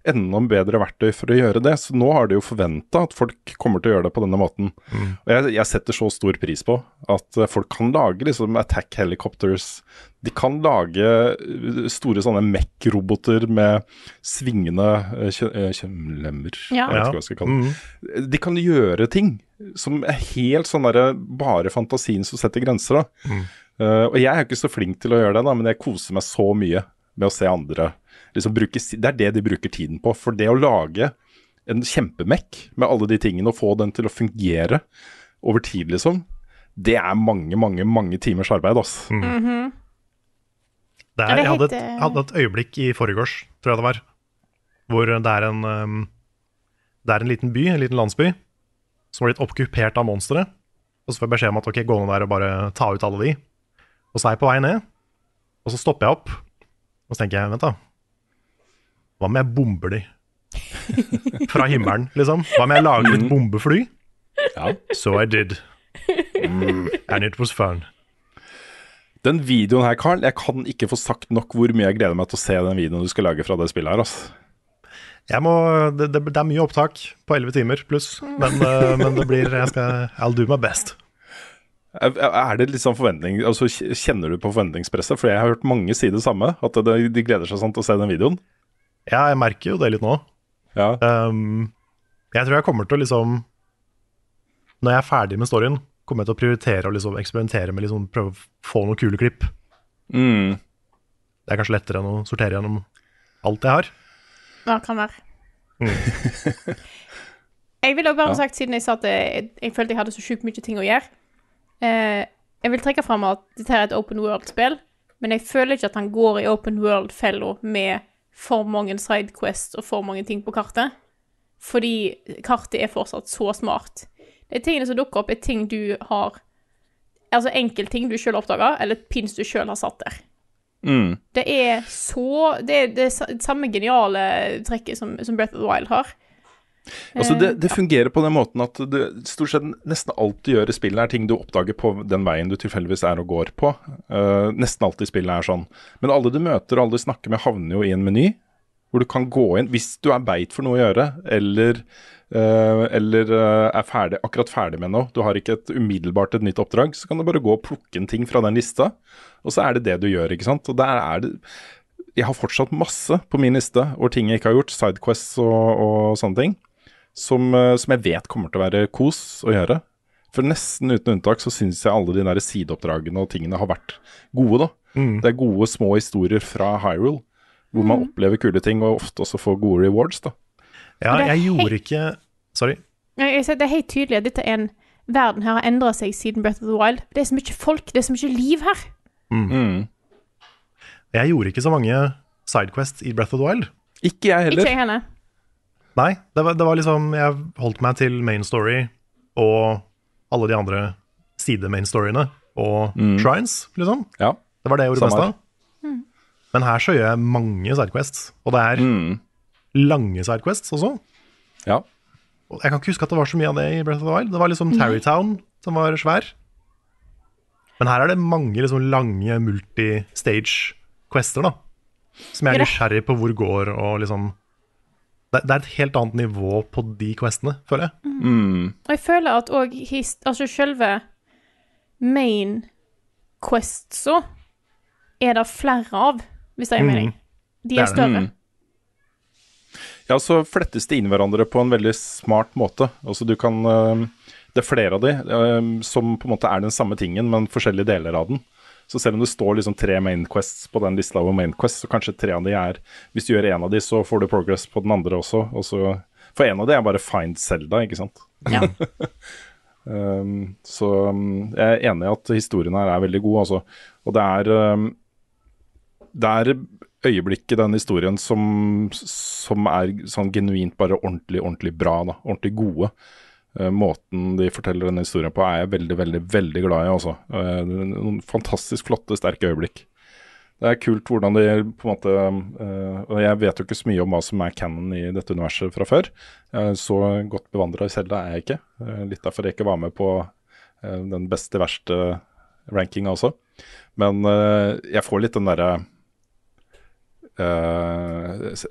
enda bedre verktøy for å gjøre det, så nå har de jo forventa at folk kommer til å gjøre det på denne måten. Og jeg, jeg setter så stor pris på at eh, folk kan lage liksom attack helicopters. De kan lage eh, store sånne MEC-roboter med svingende eh, kjø- kjønnlemmer. Ja. Jeg vet ikke hva jeg skal kalle det. De kan gjøre ting som er helt sånn derre bare fantasien som setter grenser, da. Eh, og jeg er jo ikke så flink til å gjøre det, da, men jeg koser meg så mye med å se andre liksom bruke Det er det de bruker tiden på. For det å lage en kjempemekk med alle de tingene og få den til å fungere over tid, liksom, det er mange, mange, mange timers arbeid, altså. Mm. Mm -hmm. det jeg hadde et, hadde et øyeblikk i forgårs, tror jeg det var, hvor det er en um, Det er en liten by, en liten landsby, som har blitt okkupert av monstre. Og så får jeg beskjed om at ok, gå ned der og bare ta ut alle de. Og så er jeg på vei ned, og så stopper jeg opp. Og så tenker jeg, vent da. Hva om jeg bomber de? Fra himmelen, liksom. Hva om jeg lager et bombefly? Ja. So I did. And it was fun. Den videoen her, Carl, jeg kan ikke få sagt nok hvor mye jeg gleder meg til å se den videoen du skal lage fra det spillet her, Altså. Jeg må, det, det, det er mye opptak på 11 timer pluss, men, eh, men det blir jeg skal, I'll do my best. Er det litt sånn forventning altså Kjenner du på forventningspresset? For jeg har hørt mange si det samme, at de, de gleder seg sånn til å se den videoen. Ja, jeg merker jo det litt nå. Ja. Um, jeg tror jeg kommer til å liksom Når jeg er ferdig med storyen, kommer jeg til å prioritere å liksom eksperimentere med liksom prøve å få noen kule klipp. Mm. Det er kanskje lettere enn å sortere gjennom alt jeg har. Ja, kan være. [LAUGHS] jeg ville også bare sagt, siden jeg sa at jeg, jeg følte jeg hadde så sjukt mye ting å gjøre eh, Jeg vil trekke fram at dette er et open world-spill, men jeg føler ikke at han går i open world-fella med for mange sidequests og for mange ting på kartet. Fordi kartet er fortsatt så smart. De tingene som dukker opp, er ting du har Altså enkeltting du sjøl oppdaga, eller pins du sjøl har satt der. Mm. Det er så Det er det samme geniale trekket som, som Breath of the Wild har. Altså det, Eh, det fungerer på den måten at du stort sett nesten alt du gjør i spillet, er ting du oppdager på den veien du tilfeldigvis er og går på. Uh, nesten alt i spillet er sånn. Men alle du møter og alle du snakker med, havner jo i en meny. Hvor du kan gå inn hvis du er beit for noe å gjøre, eller, uh, eller eh, er ferdig, akkurat ferdig med noe. Du har ikke et umiddelbart et nytt oppdrag, så kan du bare gå og plukke en ting fra den lista. Og så er det det du gjør, ikke sant. Og der er det Jeg har fortsatt masse på min liste over ting jeg ikke har gjort, sidequests og, og sånne ting som, eh, som jeg vet kommer til å være kos å gjøre. For nesten uten unntak så syns jeg alle de der sideoppdragene og tingene har vært gode, da. Det er gode små historier fra Hyrule, hvor man opplever kule ting og ofte også får gode rewards, da. Ja, jeg gjorde ikke Sorry. Det er helt tydelig at dette er en verden her har endra seg siden Breath of the Wild. Det er så mye folk, det er så mye liv her. Mm. Jeg gjorde ikke så mange sidequests i Breath of the Wild. Ikke jeg heller. Ikke jeg heller. Nei, det var, det var liksom Jeg holdt meg til main story og alle de andre side-main storyene og shrines, liksom. Ja. Det var det jeg gjorde Samme mest av. Men her så gjør jeg mange sidequests, og det er Mm. lange sidequests også. ja. Og jeg kan ikke huske at det var så mye av det i Breath of the Wild. Det var liksom Tarrytown som var svær. Men her er det mange liksom lange multi-stage-quester, da. Som jeg er nysgjerrig på hvor går, og liksom Det, det er et helt annet nivå på de questene, føler jeg. Mm. Og jeg føler at òg altså selve main questsa er det flere av, hvis det gir mening. De er er større. Mm. Ja, så flettes de inn hverandre på en veldig smart måte. Altså du kan øh, Det er flere av de øh, som på en måte er den samme tingen, men forskjellige deler av den. Så selv om det står liksom tre main quests på den lista over main quests, så kanskje tre av de er Hvis du gjør en av de, så får du progress på den andre også. Og så, for en av de er bare find Zelda, ikke sant. Ja. [LAUGHS] Um, så um, jeg er enig i at historien her er veldig god, altså. Og det er um, Det er øyeblikk i den historien som, som er sånn genuint bare ordentlig, ordentlig bra. da, Ordentlig gode. Uh, måten de forteller denne historien på er jeg veldig, veldig, veldig glad i, Også. Uh, noen fantastisk flotte, sterke øyeblikk. Det er kult hvordan de på en måte uh, Og jeg vet jo ikke så mye om hva som er canon i dette universet fra før. Så godt bevandra i Selda er jeg ikke. Litt derfor jeg ikke var med på den beste, verste rankinga også. Men jeg får litt den derre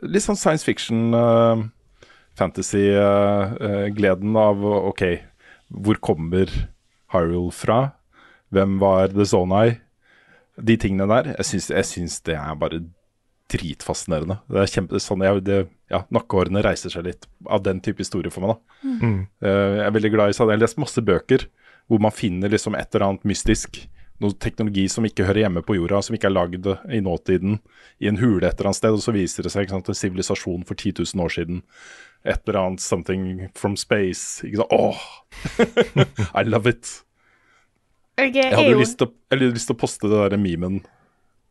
Litt sånn science fiction, fantasy-gleden av OK, hvor kommer Hyrule fra? Hvem var The Zonai? De tingene der. Jeg syns, jeg syns det er bare dritfascinerende. Det er kjempe, sånn jeg, det, ja, Nakkehårene reiser seg litt av den type historie for meg. da. Mm. Eh, jeg er veldig glad i sånn, Jeg har lest masse bøker hvor man finner liksom et eller annet mystisk. Noe teknologi som ikke hører hjemme på jorda, som ikke er lagd i nåtiden, i en hule et eller annet sted. Og så viser det seg ikke sant, en sivilisasjon for 10 000 år siden. Et eller annet 'something from space'. Ikke sant? Åh! [LAUGHS] I love it. Jeg Jeg hadde jo lyst til, å- jeg hadde lyst til å poste det der memen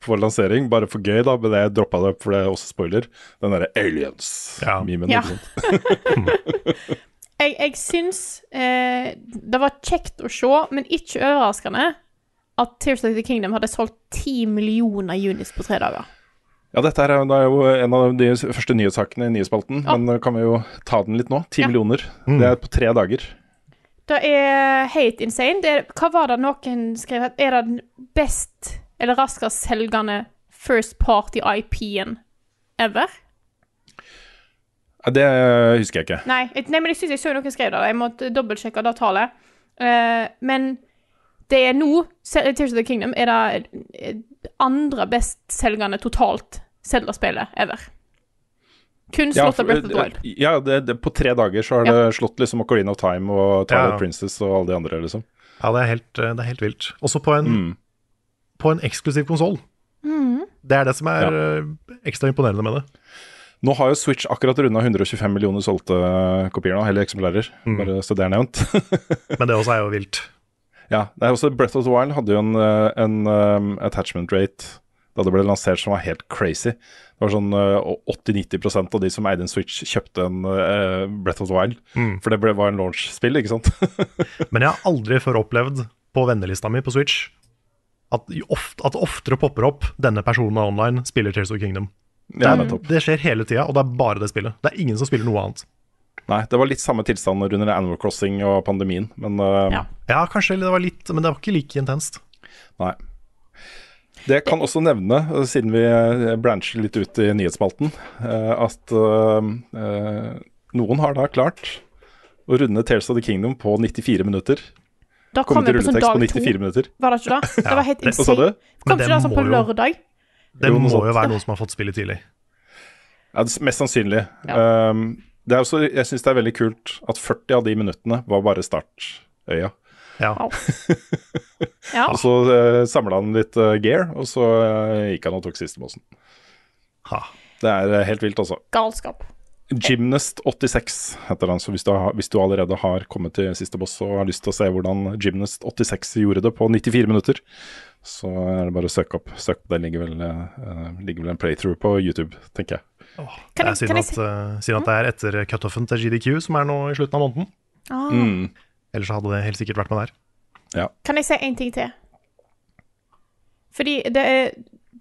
for lansering, bare for gøy, da, men jeg droppa det for det er også spoiler. Den derre aliens-memen. Ja. sant? [LAUGHS] Jeg, jeg syns eh, det var kjekt å se, men ikke overraskende, at Tears of the Kingdom hadde solgt ti millioner units på tre dager. Ja, dette er, det er jo en av de første nyhetssakene i nyhetsspalten, Ja. men kan vi jo ta den litt nå? Ti Ja. millioner. Det er på tre dager. Det er helt insane. Det er, hva var det noen skrev? at Er det den best eller raskest selgende first party IP-en ever? Ja, Det husker jeg ikke. Nei, jeg, nei men jeg syns jeg så noen skrev det. Jeg måtte dobbeltsjekke det tallet. Uh, men det er nå Tears of the Kingdom er det eh, andre bestselgende totalt Zelda-spillet ever. Kun Ja, av Breath of the Wild. ja det, det, på tre dager så har det slått liksom Ocarina of Time og Twilight Ja. Princess og alle de andre, liksom. Ja, det er helt, eh, det er helt vilt. Også på en, Mm. på en eksklusiv konsoll. Det er det som er eh, ekstra imponerende med det. Nå har jo Switch akkurat runda 125 millioner solgte kopier nå, eller eksemplarer, Mm. bare så det er nevnt. [LAUGHS] Men det også er jo vilt. Ja, er også Breath of the Wild hadde jo en, eh, en um, attachment rate da det ble lansert som var helt crazy. Det var sånn eh, 80-90% av de som eide en Switch, kjøpte en uh, Breath of the Wild. Mm. For det ble, var en launch-spill, ikke sant? [LAUGHS] Men jeg har aldri før opplevd på vennelista mi på Switch at, ofte, at oftere popper opp 'denne personen er online, spiller Tears of Kingdom'. Det, er, ja, det skjer hele tida, og det er bare det spillet. Det er ingen som spiller noe annet. Nei, det var litt samme tilstand under Animal Crossing og pandemien, men uh, Ja. Ja, kanskje det var litt, men det var ikke like intenst. nei. Det kan også nevne, eh, siden vi eh, brancher litt ut i nyhetsspalten, eh, at noen har da klart å runde Tales of the Kingdom på 94 minutter. Da kom jeg på sånn dag to. 94 minutter. Var det ikke det? [LAUGHS] Det var helt Hva insane. Det Kom ikke det sånn på lørdag? Det må jo være noen som har fått spillet tidlig. Ja, det, Mest sannsynlig. Um, det er også, jeg syns det er veldig kult at 40 av de minuttene var bare startøya. Ja. [LAUGHS] Ja. Og så uh, samla han litt uh, gear, og så uh, gikk han og tok siste bossen. Ha. Det er uh, helt vilt, altså. Galskap. Gymnast86 heter han, så hvis du, har, hvis du allerede har kommet til siste boss og har lyst til å se hvordan Gymnast86 gjorde det på 94 minutter, så er det bare å søke opp. Søk, det ligger vel, eh, ligger vel en playthrough på YouTube, tenker jeg. Kan det er jeg- synd at, si- eh, at det er etter cutoffen til GDQ, som er nå i slutten av måneden. Ah. Mm. Ellers hadde det helt sikkert vært med der. Kan jeg si en ting til? Fordi det, er,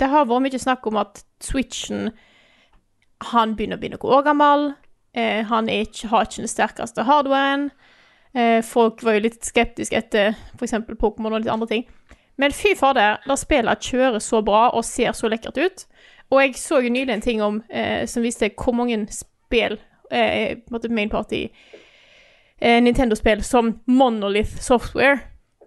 det har vært mye snakk om at Switchen Han begynner å bli noe år gammel. Eh, han er ikke, har ikke den sterkeste hardwaren. Eh, folk var jo litt skeptiske etter f.eks. Pokémon og litt andre ting. Men fy fader, det spillene kjører så bra og ser så lekkert ut. Og jeg så jo nylig en ting om eh, som viste hvor mange spill eh, main party eh, Nintendo-spill som Monolith Software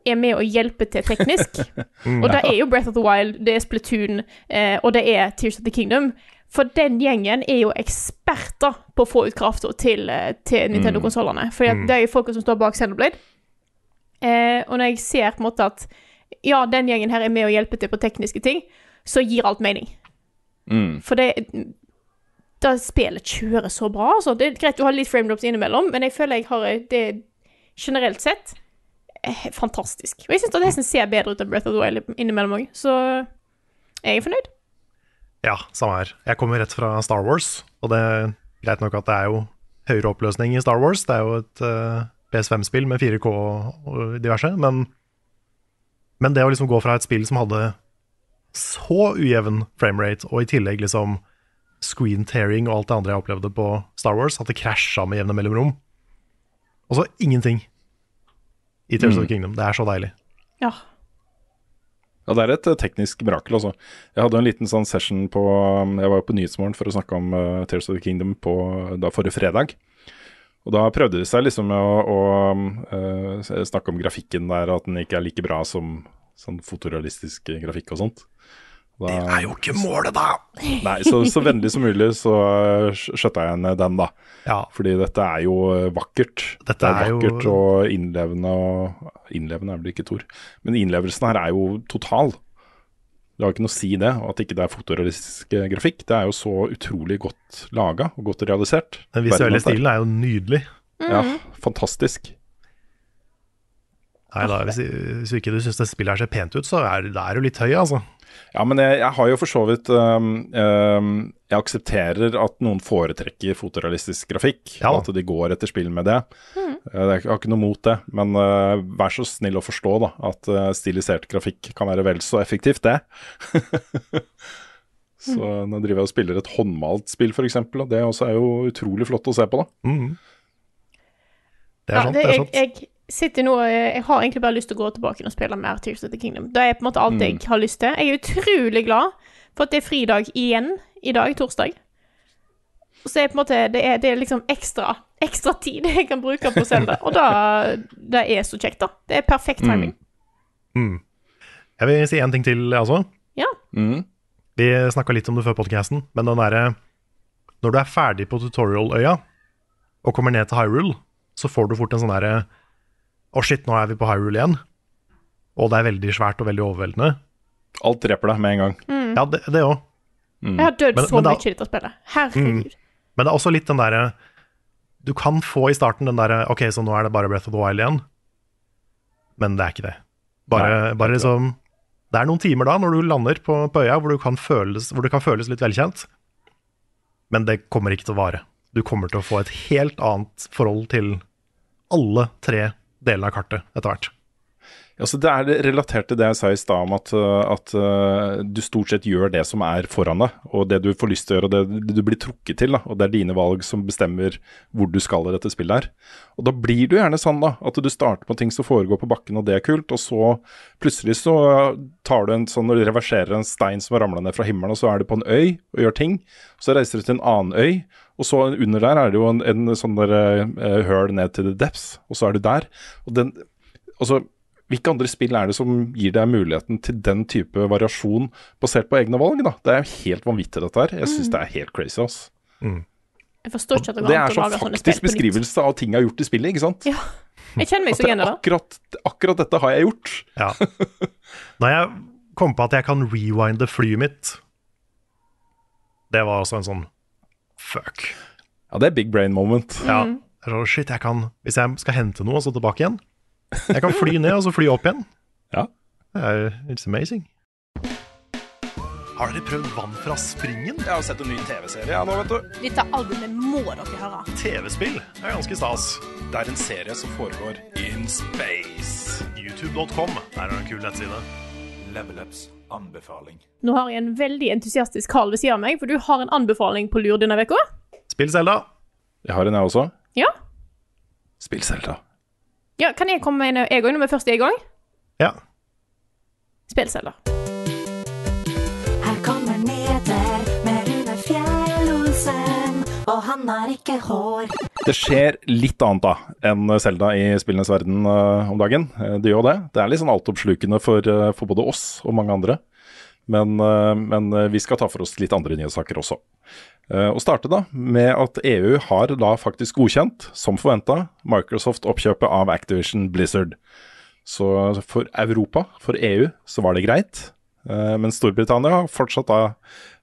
er med å hjelpe til teknisk. [LAUGHS] og det er jo Breath of the Wild, det er Splatoon, eh, og det er Tears of the Kingdom. For den gjengen er jo eksperter på å få ut krafta til, eh, til Nintendo-konsollene. For Mm. det er jo folka som står bak Xenoblade. Eh, og når jeg ser på en måte at ja, den gjengen her er med å hjelpe til på tekniske ting, så gir alt mening. Mm. For det Da spillet kjører så bra, altså. Det er greit å ha litt framedrops innimellom, men jeg føler jeg har det generelt sett eh, fantastisk. Og jeg syns det nesten ser bedre ut enn Breath of the Wild innimellom òg, så jeg er fornøyd. Ja, samme her. Jeg kommer rett fra Star Wars, og det er greit nok at det er jo høyere oppløsning i Star Wars. Det er jo et uh, PS5-spill med 4K og diverse, men, men det å liksom gå fra et spill som hadde så ujevn framerate, og i tillegg liksom screen tearing og alt det andre jeg opplevde på Star Wars, at det krasja med jevne mellomrom, og så ingenting i Tears of the Kingdom. Det er så deilig. Ja. Ja, det er et eh, teknisk mirakel, altså. Jeg hadde en liten sånn session på um, Jeg var jo på Nyhetsmorgen for å snakke om uh, Tears of the Kingdom på da forrige fredag. Og da prøvde de seg liksom med å, å uh, snakke om grafikken der, at den ikke er like bra som sånn fotorealistisk grafikk og sånt. Da, Det er jo ikke målet, da! Nei, så, så vennlig som mulig så uh, skjøtta jeg ned den, da. Ja, Fordi dette er jo uh, vakkert. Dette det er, er jo- vakkert og innlevende og Innlevende er vel ikke et ord. Men innlevelsen her er jo total. Det har ikke noe å si det, at ikke det er fotorealistisk eh, grafikk. Det er jo så utrolig godt laga og godt realisert. den visuelle er stilen er jo nydelig. Ja, fantastisk. Nei da, hvis, hvis ikke du syns det spillet her ser pent ut, så er det er jo litt høy, altså. Ja, men jeg, jeg har jo for så vidt um, um, Jeg aksepterer at noen foretrekker fotorealistisk grafikk, Ja. at de går etter spill med det. Mm. Jeg har ikke noe mot det, men uh, vær så snill å forstå da, at uh, stilisert grafikk kan være vel så effektivt, det. [LAUGHS] så nå driver jeg og spiller et håndmalt spill, f.eks., og det også er jo utrolig flott å se på. da. Mm. Det er Ja, sant, det, det er jeg, sant. jeg sitter nå eh, Jeg har egentlig bare lyst til å gå tilbake og spille mer Tears of the Kingdom. Det er på en måte alt jeg har lyst til. Jeg er utrolig glad for at det er fridag igjen i dag, torsdag. Så er på en måte Det er, det er liksom ekstra ekstra tid jeg kan bruke på Zelda. Og da Det er så kjekt, da. Det er perfekt timing. Mm. Jeg vil si en ting til, jeg også. Ja. Mm. Vi snakka litt om det før podcasten, men den derre Når du er ferdig på tutorial-øya og kommer ned til Hyrule, så får du fort en sånn derre Å, shit, nå er vi på Hyrule igjen. Og det er veldig svært og veldig overveldende. Alt dreper deg med en gang. Ja, det òg. Mm. Jeg har dødd så men mye i dette spillet. Herregud. Men det er også litt den derre Du kan få i starten den derre Ok, så nå er det bare Breath of the Wild igjen. Men det er ikke det. Bare, Nei, bare liksom Det er noen timer da, når du lander på, på øya, hvor, du kan føles, hvor det kan føles litt velkjent. Men det kommer ikke til å vare. Du kommer til å få et helt annet forhold til alle tre delene av kartet etter hvert. Altså, det er relatert til det jeg sa i stad om at, uh, at uh, du stort sett gjør det som er foran deg, og det du får lyst til å gjøre, og det, du blir trukket til. Da, og det er dine valg som bestemmer hvor du skal i dette spillet her. Og da blir du gjerne sånn da, at du starter på ting som foregår på bakken, og det er kult, og så plutselig så tar du en sånn og reverserer en stein som har ramla ned fra himmelen, og så er du på en øy og gjør ting. Så reiser du til en annen øy, og så under der er det jo en, en sånn der uh, høl ned til the depths, og så er du der. Og den, altså hvilke andre spill er det som gir deg muligheten til den type variasjon basert på egne valg? da? Det er jo helt vanvittig, dette her. Jeg syns det er helt crazy. ass. Jeg forstår ikke at det Det går an er å lage sånne spill faktisk på nytt. beskrivelse av ting jeg har gjort i spillet, ikke sant? Ja. Jeg kjenner meg så det igjen i er det. akkurat, akkurat dette har jeg gjort. Ja. Når jeg kom på at jeg kan rewinde flyet mitt, det var også en sånn fuck. Ja, det er big brain moment. Ja. Mm. shit, jeg kan, hvis jeg skal hente noe og så tilbake igjen Jeg kan fly ned og så fly opp igjen. [LAUGHS] Ja. Det er, it's amazing. Har dere prøvd vann fra springen? Jeg har sett en ny TV-serie ja, nå, vet du. Dette albumet må dere høre. TV-spill er ganske stas. Det er en serie som foregår in space. YouTube.com, der er det en kul nettside. Level Ups anbefaling. Nå har jeg en veldig entusiastisk Carl ved siden av meg, for du har en anbefaling på lur denne uka. Spill Zelda. Jeg har en, jeg også. Ja. Spill Selda. ja. Kan jeg komme med en jeg òg, når vi først er i gang? Ja. Spill Zelda. Og han har ikke hår. Det skjer litt annet da enn Selda i spillenes verden eh, om dagen. Eh, det gjør det. Det er litt sånn altoppslukende for, eh, for både oss og mange andre. Men, men vi skal ta for oss litt andre nyhetssaker også. Og starte da med at EU har da faktisk godkjent, som forventa, Microsoft-oppkjøpet av Activision Blizzard. Så for Europa, for EU, så var det greit. Men Storbritannia fortsatt da,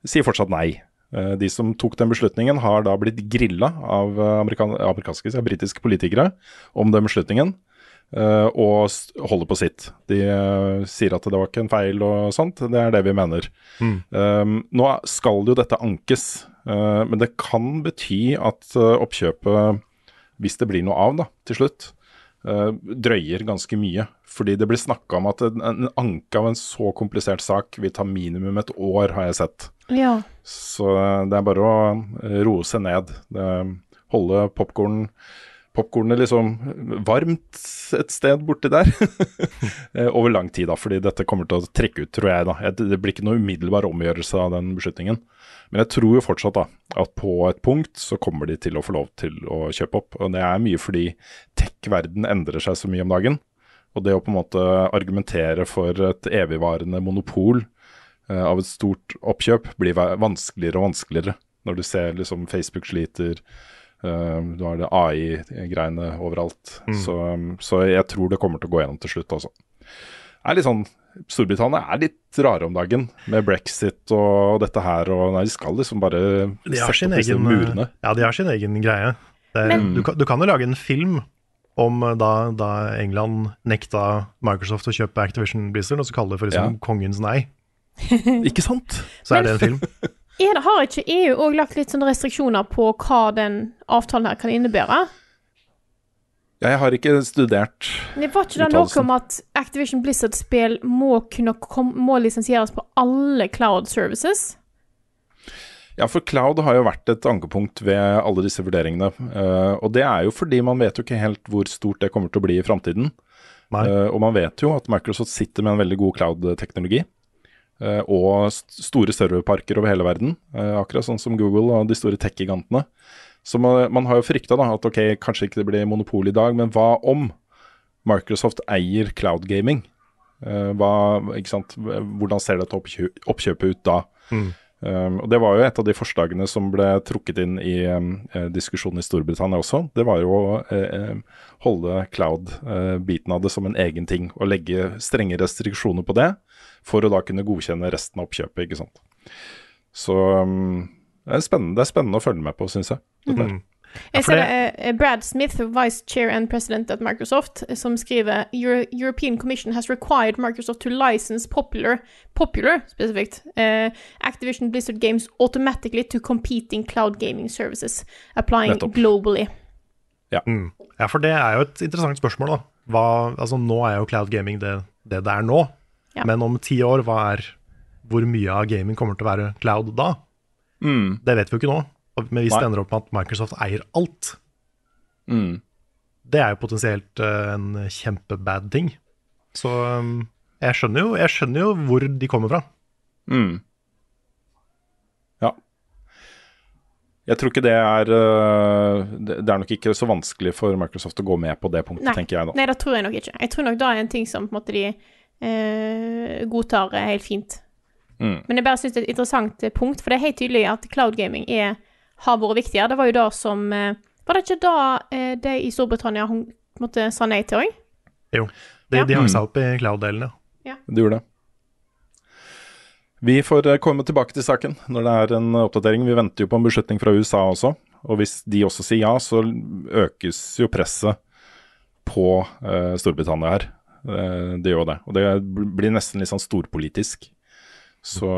sier fortsatt nei. Eh, De som tok den beslutningen, har da blitt grilla av eh, amerikan amerikanske, britiske politikere om den beslutningen, eh, og holder på sitt. De sier at det var ikke en feil og sånt, det er det vi mener. Mm. nå skal jo dette ankes, men det kan bety at oppkjøpet, hvis det blir noe av da, til slutt, drøyer ganske mye. Fordi det blir snakka om at en, en anke av en så komplisert sak vil ta minimum et år, har jeg sett. Ja. Så det er bare å roe seg ned. Det, holde popkorn Popkornet liksom varmt et sted borti der [LAUGHS] eh, over lang tid, da, fordi dette kommer til å trekke ut, tror jeg. da. Det blir ikke noe umiddelbar omgjørelse av den beslutningen. Men jeg tror jo fortsatt da, at på et punkt så kommer de til å få lov til å kjøpe opp. Og det er mye fordi tech-verden endrer seg så mye om dagen. Og det å på en måte argumentere for et evigvarende monopol av et stort oppkjøp blir vanskeligere og vanskeligere. Når du ser liksom Facebook sliter, uh, du har det AI-greiene overalt. Så, så jeg tror det kommer til å gå gjennom til slutt, altså. Det er litt sånn Storbritannia er litt rare om dagen, med brexit og dette her. Og nei, de skal liksom bare sette opp disse egen, murene. ja, de har sin egen greie. Det er, Men- du, kan, du kan jo lage en film om eh, da, da England nekta Microsoft å kjøpe Activision Blizzard, og så kaller det for liksom Ja. kongens nei. [LAUGHS] Ikke sant? Så er det en film. [LAUGHS] Er det, har ikke EU òg lagt litt sånne restriksjoner på hva den avtalen her kan innebære? Jeg har ikke studert Det var ikke det noe om at Activision Blizzard-spill må må lisensieres på alle cloud services? Ja, for cloud har jo vært et ankepunkt ved alle disse vurderingene. Uh, og det er jo fordi man vet jo ikke helt hvor stort det kommer til å bli i framtiden. Nei. Eh, og man vet jo at Microsoft sitter med en veldig god cloud-teknologi. Eh, og st store serverparker over hele verden, eh, akkurat sånn som Google og de store tech-gigantene. Så man, man har jo frykta at ok, kanskje ikke det blir monopol i dag, men hva om Microsoft eier cloud gaming? Eh, hva? Hvordan ser dette oppkjø oppkjøpet ut da? Um, og Det var jo et av de forslagene som ble trukket inn i um, diskusjonen i Storbritannia også. Det var jo å eh, holde cloud-biten av det som en egen ting, og legge strenge restriksjoner på det, for å da kunne godkjenne resten av oppkjøpet. ikke sant? Så um, det, er spennende, det er spennende å følge med på, syns jeg. dette her. Jeg ser det- er Brad Smith, vice chair and president at Microsoft, som skriver European Commission has required Microsoft to license popular, popular spesifikt, uh, Activision Blizzard games automatically to competing cloud gaming services, applying Nettopp. globally. Mm. Ja, for det er jo et interessant spørsmål, da. Hva, altså, nå er jo cloud gaming det det, det er nå. Ja. Men om ti år, hva er hvor mye av gaming kommer til å være cloud da? Det vet vi jo ikke nå. Men hvis Nei. det ender opp med at Microsoft eier alt, Mm. det er jo potensielt eh, en kjempebad ting. Så um, jeg, skjønner jo, jeg skjønner jo hvor de kommer fra. Mm. Ja. Jeg tror ikke det er øh, Det er nok ikke så vanskelig for Microsoft å gå med på det punktet, Nei. tenker jeg da. Nei, det tror jeg nok ikke. Jeg tror nok det er en ting som på en måte de eh, godtar eh, helt fint. Mm. Men jeg bare synes det er et interessant eh, punkt, for det er helt tydelig at cloud gaming er, har vært viktigere. Det var jo det som eh, Var det ikke da eh, de i Storbritannia hun, på sa nei til òg? Jo. De, Ja. de hang Mm. seg opp i cloud-delen, ja. Det gjorde det. Vi får komme tilbake til saken når det er en oppdatering. Vi venter jo på en beslutning fra USA også. Og hvis de også sier ja, så økes jo presset på eh, Storbritannia her. Eh, det gjør det. Og det blir nesten litt sånn storpolitisk. Så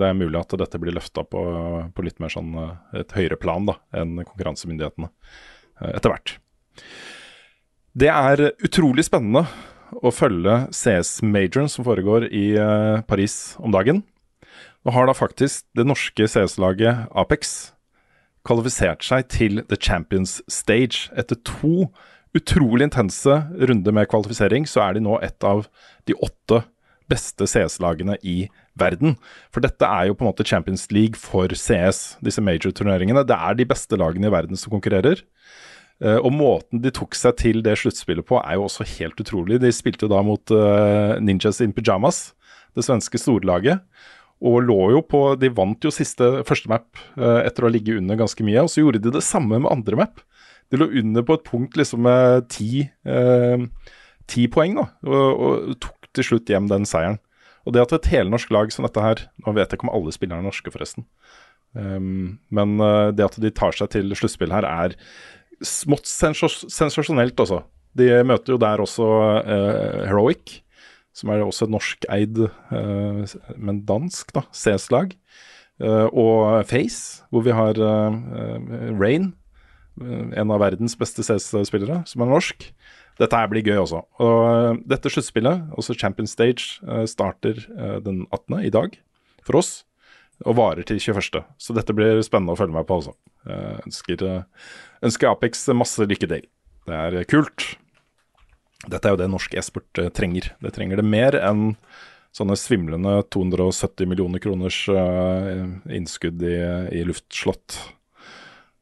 det er mulig at dette blir løfta på, på litt mer sånn eh, et høyere plan da, enn konkurransemyndighetene eh, etter hvert. Det er utrolig spennende å følge CS-majoren som foregår i Paris om dagen. Nå har da faktisk det norske CS-laget Apex kvalifisert seg til The Champions Stage. Etter to utrolig intense runde med kvalifisering, så er de nå et av de åtte beste CS-lagene i verden. For dette er jo på en måte Champions League for CS, disse major-turneringene. Det er de beste lagene i verden som konkurrerer. Eh, og måten de tok seg til det sluttspillet på, er jo også helt utrolig. De spilte jo da mot eh, Ninjas in Pyjamas, det svenske storlaget. Og lå jo på De vant jo siste første map eh, etter å ha ligget under ganske mye. Og så gjorde de det samme med andre map. De lå under på et punkt liksom med ti, eh, ti poeng, da, og, og tok til slutt hjem den seieren. Og det at et helnorsk lag som dette her Nå vet jeg ikke om alle spillerne er norske, forresten. Um, men uh, det at de tar seg til sluttspill her, er smått sensasjonelt, altså. De møter jo der også uh, Heroic, som er også et norskeid, uh, men dansk, da, CS-lag. Uh, og Face, hvor vi har Rain, en av verdens beste CS-spillere, som er norsk. Dette her blir gøy også. Og dette sluttspillet, også Champion Stage, starter den 18. i dag for oss, og varer til 21. Så dette blir spennende å følge med på altså. Ønsker, ønsker Apex masse lykke til. Det er kult. Dette er jo det norsk e-sport trenger. Det trenger det mer enn sånne svimlende 270 millioner kroners innskudd i, i luftslott.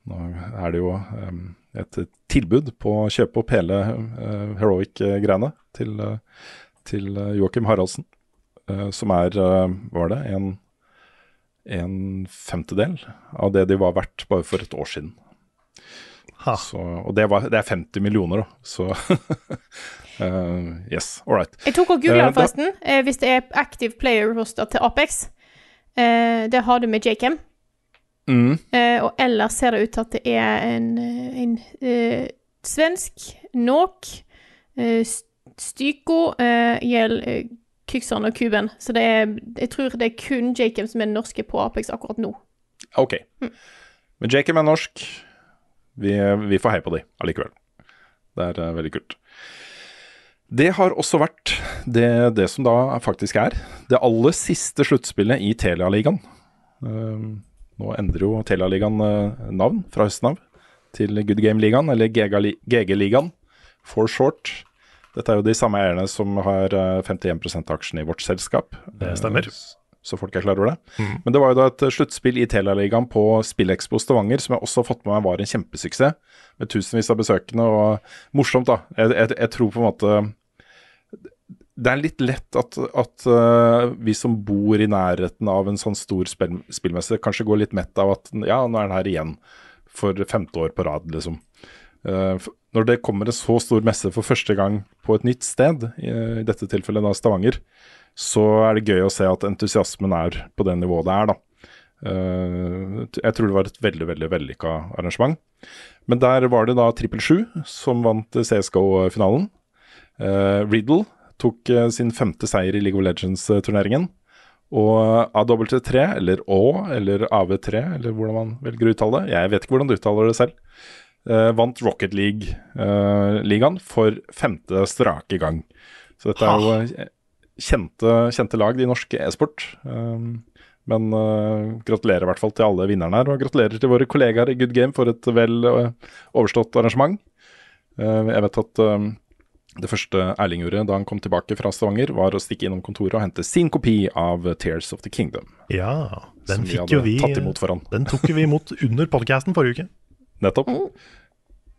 Nå er det jo um, et tilbud på å kjøpe opp hele uh, Heroic-greiene til, uh, til Joakim Haraldsen, uh, som er, var det, en, en femtedel av det de var verdt bare for et år siden. Så, og det, var, det, er 50 millioner, da. Så [LAUGHS] yes, all right. Jeg tok og googla forresten. Eh, hvis det er active player roster til Apex, Uh, det har du med Jacam. Mm. Eh, og ellers ser det ut til at det er en, en eh, svensk, Nok, eh, Styko, uh, Gjeld, uh, Kykson og Kuben. Så det er, jeg tror det er kun Jacob som er norske på Apex akkurat nå. OK. Mm. Men Jacob er norsk. Vi, vi får heie på de allikevel. Det er veldig kult. Det har også vært det, det, som da faktisk er det aller siste sluttspillet i Telialigaen. Uh, nå endrer jo Telialigaen uh, navn fra høsten av til Good Game-ligaen, eller GG-ligaen for short. Dette er jo de samme eierne som har uh, 51 av aksjene i vårt selskap. Det stemmer. så folk er klar over det. Mm. Men det var jo da et sluttspill i Telialigaen på Spillekspo Stavanger som jeg også har fått med meg var en kjempesuksess, med tusenvis av besøkende. Og morsomt, da. Jeg, jeg, jeg tror på en måte det er litt lett at, at uh, vi som bor i nærheten av en sånn stor spill, spillmesse, kanskje går litt mett av at ja, nå er den her igjen for femte år på rad, liksom. Uh, når det kommer en så stor messe for første gang på et nytt sted, i, i dette tilfellet da Stavanger, så er det gøy å se at entusiasmen er på det nivået det er, da. Uh, jeg tror det var et veldig, veldig vellykka arrangement. Men der var det da Trippel Sju som vant CSGO-finalen. Riddle tok uh, sin femte seier i League of Legends-turneringen. Og AW3, eller Å, eller AV3, eller hvordan man velger å uttale det, jeg vet ikke hvordan du uttaler det selv, uh, vant Rocket League-ligaen for femte strake gang. Så dette er jo kjente, kjente lag de norske e-sport. Um, men gratulerer i hvert fall til alle vinnerne her, og gratulerer til våre kollegaer i Good Game for et vel overstått arrangement. jeg vet at det første Erling gjorde da han kom tilbake fra Stavanger, var å stikke innom kontoret og hente sin kopi av Tears of the Kingdom. Ja, den fikk jo vi tatt imot foran. Den tok vi imot [LAUGHS] under podcasten forrige uke. Nettopp.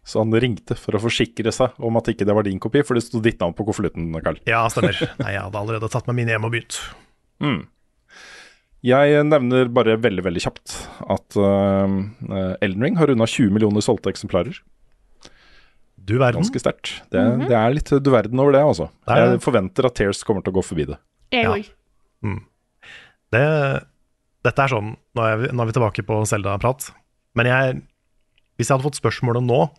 Så han ringte for å forsikre seg om at ikke det var din kopi, for det sto ditt navn på konvolutten, Karl. Ja, stemmer. Nei, jeg hadde allerede tatt med min hjem og begynt. Mm. Jeg nevner bare veldig, veldig kjapt at uh, Elden Ring har runda 20 millioner solgte eksemplarer. Du verden. Ganske sterkt. Det, mm -hmm. det, er litt du verden over det, altså. Det er, jeg forventer at Tears kommer til å gå forbi det. Jeg òg. Ja. Mm. Det, dette er sånn Nå er vi, nå er vi tilbake på Selda-prat. Men jeg, hvis jeg hadde fått spørsmålet nå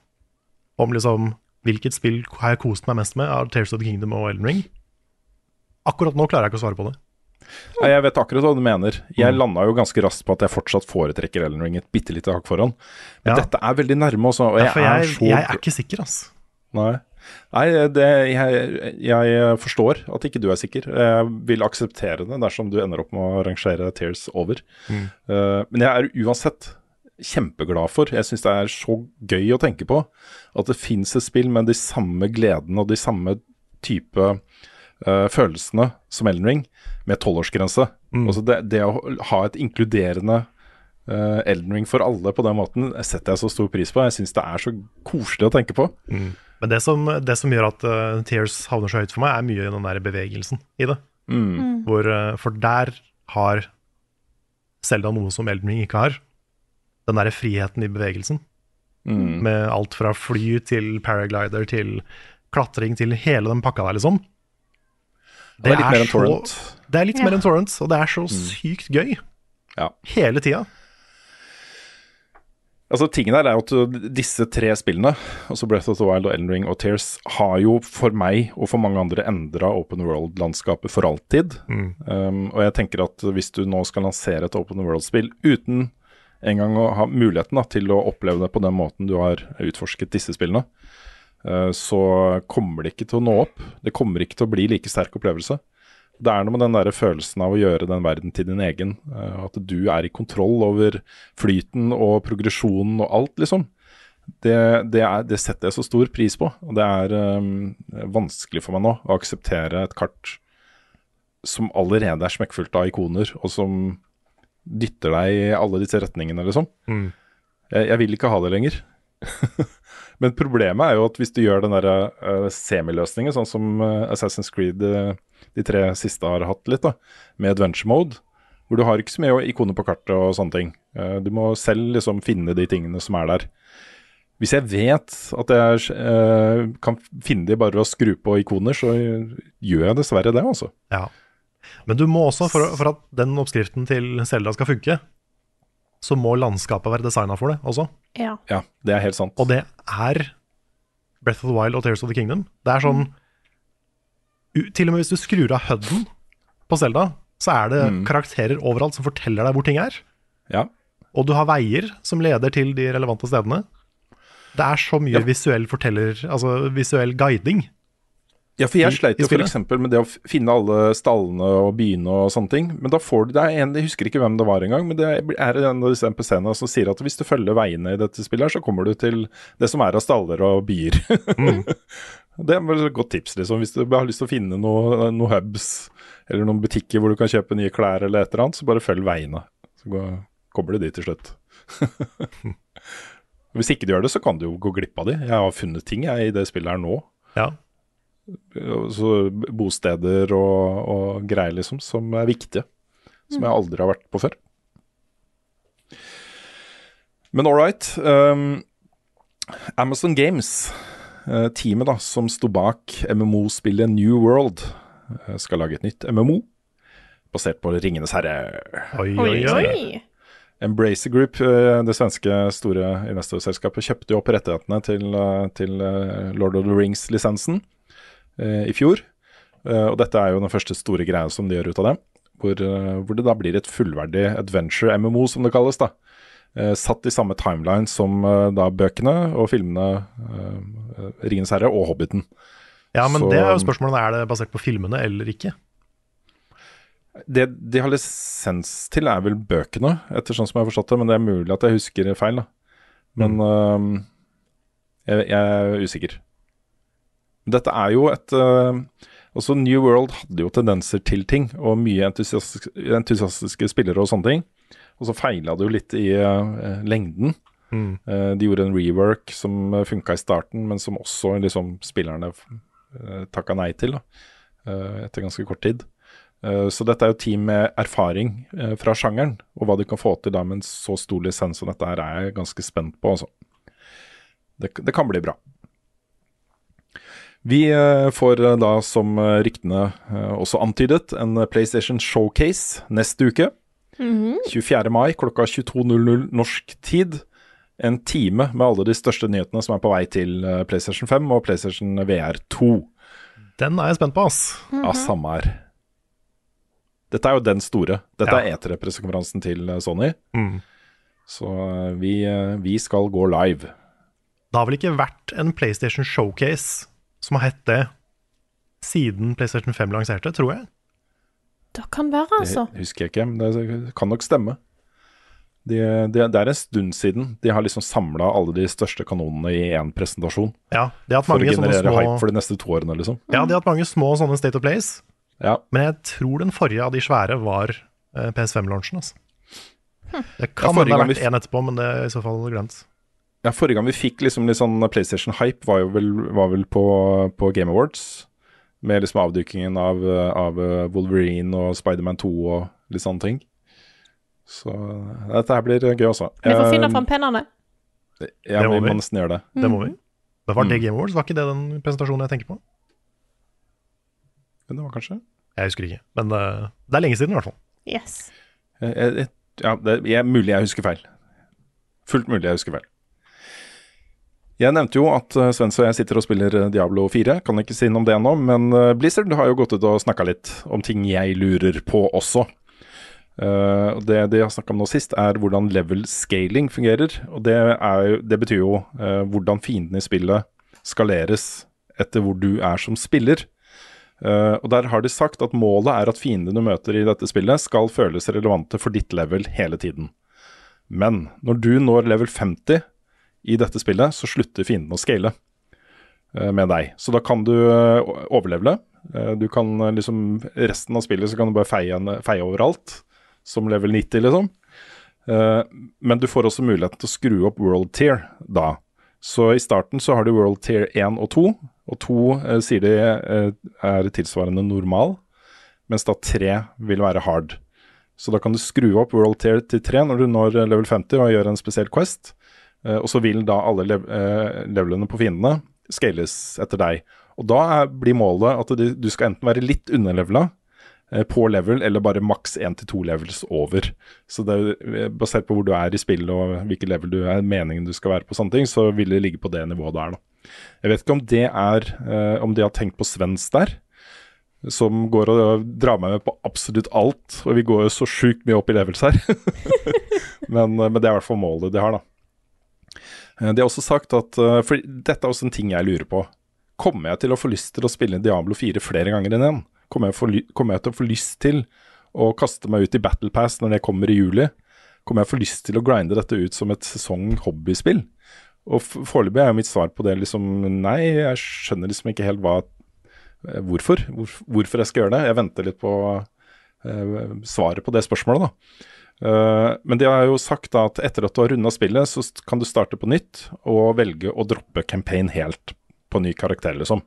om liksom hvilket spill har jeg kost meg mest med av Tears of the Kingdom og Elden Ring Akkurat nå klarer jeg ikke å svare på det. Ja, jeg vet akkurat hva du mener. Jeg mm. landa jo ganske raskt på at jeg fortsatt foretrekker Ellen Ring et bitte lite hakk foran. Men Ja. dette er veldig nærme også. Og jeg, Ja, jeg, er så jeg er ikke sikker, altså. Nei, Nei det, jeg, jeg forstår at ikke du er sikker. Jeg vil akseptere det dersom du ender opp med å rangere Tears over. Mm. Uh, men jeg er uansett kjempeglad for. Jeg syns det er så gøy å tenke på at det fins et spill med de samme gledene og de samme type eh, følelsene som Elden Ring med tolvårsgrense. Altså det, det å ha et inkluderende uh, Elden Ring for alle på den måten setter jeg så stor pris på. Jeg syns det er så koselig å tenke på. Men det som, det som gjør at uh, Tears havner så høyt for meg, er mye den der bevegelsen i det. Hvor, uh, for der har Selda noe som Elden Ring ikke har. Den derre friheten i bevegelsen. Med alt fra fly til paraglider til klatring til hele den pakka der, liksom. Det er litt mer enn Torrent. Det er litt mer enn Torrent, og det er så sykt gøy. Ja. Hele tida. Altså Tingen her er jo at disse tre spillene, altså Breath of the Wild og Elden Ring og Tears, har jo for meg og for mange andre endra open world-landskapet for alltid. Um, og jeg tenker at hvis du nå skal lansere et open world-spill uten engang å ha muligheten da, til å oppleve det på den måten du har utforsket disse spillene, uh, så kommer det ikke til å nå opp. Det kommer ikke til å bli like sterk opplevelse. Det er noe med den der følelsen av å gjøre den verden til din egen. eh, At du er i kontroll over flyten og progresjonen og alt, liksom. Det, det, er, det setter jeg så stor pris på. Og det er um, vanskelig for meg nå å akseptere et kart som allerede er smekkfullt av ikoner, og som dytter deg i alle disse retningene, liksom. Jeg, jeg vil ikke ha det lenger. [LAUGHS] Men problemet er jo at hvis du gjør den der uh, semiløsningen, sånn som eh, Assassin's Creed eh, de tre siste har hatt litt, da, med adventure mode, hvor du har ikke så mye ikoner på kartet og sånne ting. Du må selv liksom finne de tingene som er der. Hvis jeg vet at jeg eh, kan finne de bare ved å skru på ikoner, så gjør jeg dessverre det, altså. Ja. Men du må også, for, for at den oppskriften til Selda skal funke, så må landskapet være designa for det også. Ja. Ja, det er helt sant. Og det er Breath of the Wild og Tears of the Kingdom. Det er sånn Til og med hvis du skrur av HUD-en på Selda, så er det karakterer overalt som forteller deg hvor ting er. Ja. Og du har veier som leder til de relevante stedene. Det er så mye Ja. visuell forteller, altså visuell guiding. Ja, for jeg sleit jo f.eks. med det å finne alle stallene og byene og sånne ting. Men da får du det er en, Jeg husker ikke hvem det var engang, men det er en av disse NPC-ene som sier at hvis du følger veiene i dette spillet, her, så kommer du til det som er av staller og byer. [LAUGHS] det er vel et godt tips, liksom. Hvis du har lyst til å finne noen noe hubs eller noen butikker hvor du kan kjøpe nye klær eller et eller annet, så bare følg veiene. Så går, kommer du dit til slutt. [LAUGHS] Hvis ikke du gjør det, så kan du jo gå glipp av de. Jeg har funnet ting jeg, i det spillet her nå Ja. Så bosteder og, og greier liksom som er viktige. Som jeg aldri har vært på før. Men all right. Um, Amazon Games, eh, teamet da som sto bak MMO-spillet New World, eh, skal lage et nytt MMO basert på Ringenes herre. Oi, Oi, oi. Embracer Group, eh, det svenske store investorselskapet, kjøpte jo opp rettighetene til, til Lord of the Rings-lisensen i fjor. Eh, og dette er jo den første store greia som de gjør ut av det. Hvor, eh, hvor det da blir et fullverdig adventure MMO, som det kalles. da. Eh, satt i samme timeline som eh, da bøkene og filmene eh, 'Ringenes herre' og 'Hobbiten'. Ja, men Så- det er jo spørsmålet er det basert på filmene eller ikke. Det de har lisens til, er vel bøkene, etter sånn som jeg har forstått det. Men det er mulig at jeg husker feil. da. Men øhm, jeg, jeg er usikker. Dette er jo et øh, Også New World hadde jo tendenser til ting, og mye entusiastiske, entusiastiske spillere og sånne ting. Og så feila det jo litt i uh, lengden. Eh, de gjorde en rework som uh, funka i starten, men som også liksom spillerne uh, takka nei til da, uh, etter ganske kort tid. Eh, Så dette er jo team med erfaring eh, fra sjangeren, og hva de kan få til da med en så stor lisens som dette her, er jeg ganske spent på. Altså. Det, det kan bli bra. Vi eh, får eh, da, som eh, ryktene også antydet, en PlayStation Showcase neste uke. 24. mai klokka 22.00 norsk tid. En time med alle de største nyhetene som er på vei til PlayStation 5 og PlayStation VR 2. Den er jeg spent på, ass. Ja, samme her. Dette er jo den store. Dette Ja. er E3-pressekonferansen til Sony. Mm. Så vi, vi skal gå live. Det har vel ikke vært en PlayStation Showcase som har hett det siden PlayStation 5 lanserte, tror jeg. Det kan være, altså. Det husker jeg ikke, men det kan nok stemme. De, de, det er en stund siden de har liksom samla alle de største kanonene i én presentasjon. Ja, de har hatt For å generere små hype for de neste to årene, liksom. Ja, de har hatt mange små sånne State of Place. Ja. men jeg tror den forrige av de svære var eh, PS5-launchen. Altså. Det kan ja, ha vært vi én etterpå, men det er i så fall glemt. Ja, forrige gang vi fikk liksom litt sånn PlayStation-hype, var jo vel, var vel på, på Game Awards. Med liksom avdukingen av, av Wolverine og Spiderman 2 og litt sånne ting. Så dette her blir gøy, også. Vi får finne Eh, fram pennene. Ja, Det må vi vi. må nesten gjøre det. Det må vi. Det var det Mm. Game Awards? Var ikke det den presentasjonen jeg tenker på? Men det var kanskje Jeg husker ikke, men eh, det er lenge siden i hvert fall. Yes. Jeg, jeg- ja, det er mulig jeg husker feil. Fullt mulig jeg husker feil. Jeg nevnte jo at uh, Svens og jeg sitter og spiller eh, Diablo 4. Kan ikke si noe om det ennå, men eh, Blizzard har jo gått ut og snakka litt om ting jeg lurer på også. Uh, det de har snakka om nå sist, er hvordan level scaling fungerer. Og det, jo, det betyr jo uh, hvordan fiendene i spillet skaleres etter hvor du er som spiller. Uh, og der har de sagt at målet er at fiendene du møter i dette spillet, skal føles relevante for ditt level hele tiden. Men når du når level 50 i dette spillet, så slutter fienden å scale eh, med deg. Så da kan du overleve overlevele. Eh, du kan eh, liksom Resten av spillet så kan du bare feie, feie overalt, som level 90, liksom. Eh, men du får også muligheten til å skru opp world tier da. Så i starten så har du world tier 1 og 2, og 2 eh, sier de eh, er tilsvarende normal, mens da 3 vil være hard. Så da kan du skru opp world tier til 3 når du når level 50 og gjør en spesiell quest. Eh, og så vil da alle lev eh, levelene på fiendene scales etter deg. Og da er, blir målet at du, du skal enten være litt underlevela eh, på level, eller bare maks 1-2 levels over. Så det er basert på hvor du er i spillet og hvilket level du er meningen du skal være på, sånne ting, så vil det ligge på det nivået der, da. Jeg vet ikke om det er Om de har tenkt på Svens der, som går og drar meg med på absolutt alt. Og vi går jo så sjukt mye opp i levels her. [LAUGHS] men, men det er i hvert fall målet de har, da. Eh, De har også sagt at eh, For dette er også en ting jeg lurer på. Kommer jeg til å få lyst til å spille Diablo 4 flere ganger enn én? Kommer, kommer jeg til å få lyst til å kaste meg ut i Battle Pass når det kommer i juli? Kommer jeg å få lyst til å grinde dette ut som et sesong-hobbyspill? Og foreløpig er jo mitt svar på det liksom nei, jeg skjønner liksom ikke helt hva eh, Hvorfor? Hvor, hvorfor jeg skal gjøre det? Jeg venter litt på uh, svaret på det spørsmålet, da. Eh, men de har jo sagt da at etter at du har runda spillet, så kan du starte på nytt og velge å droppe campaign helt på ny karakter, liksom.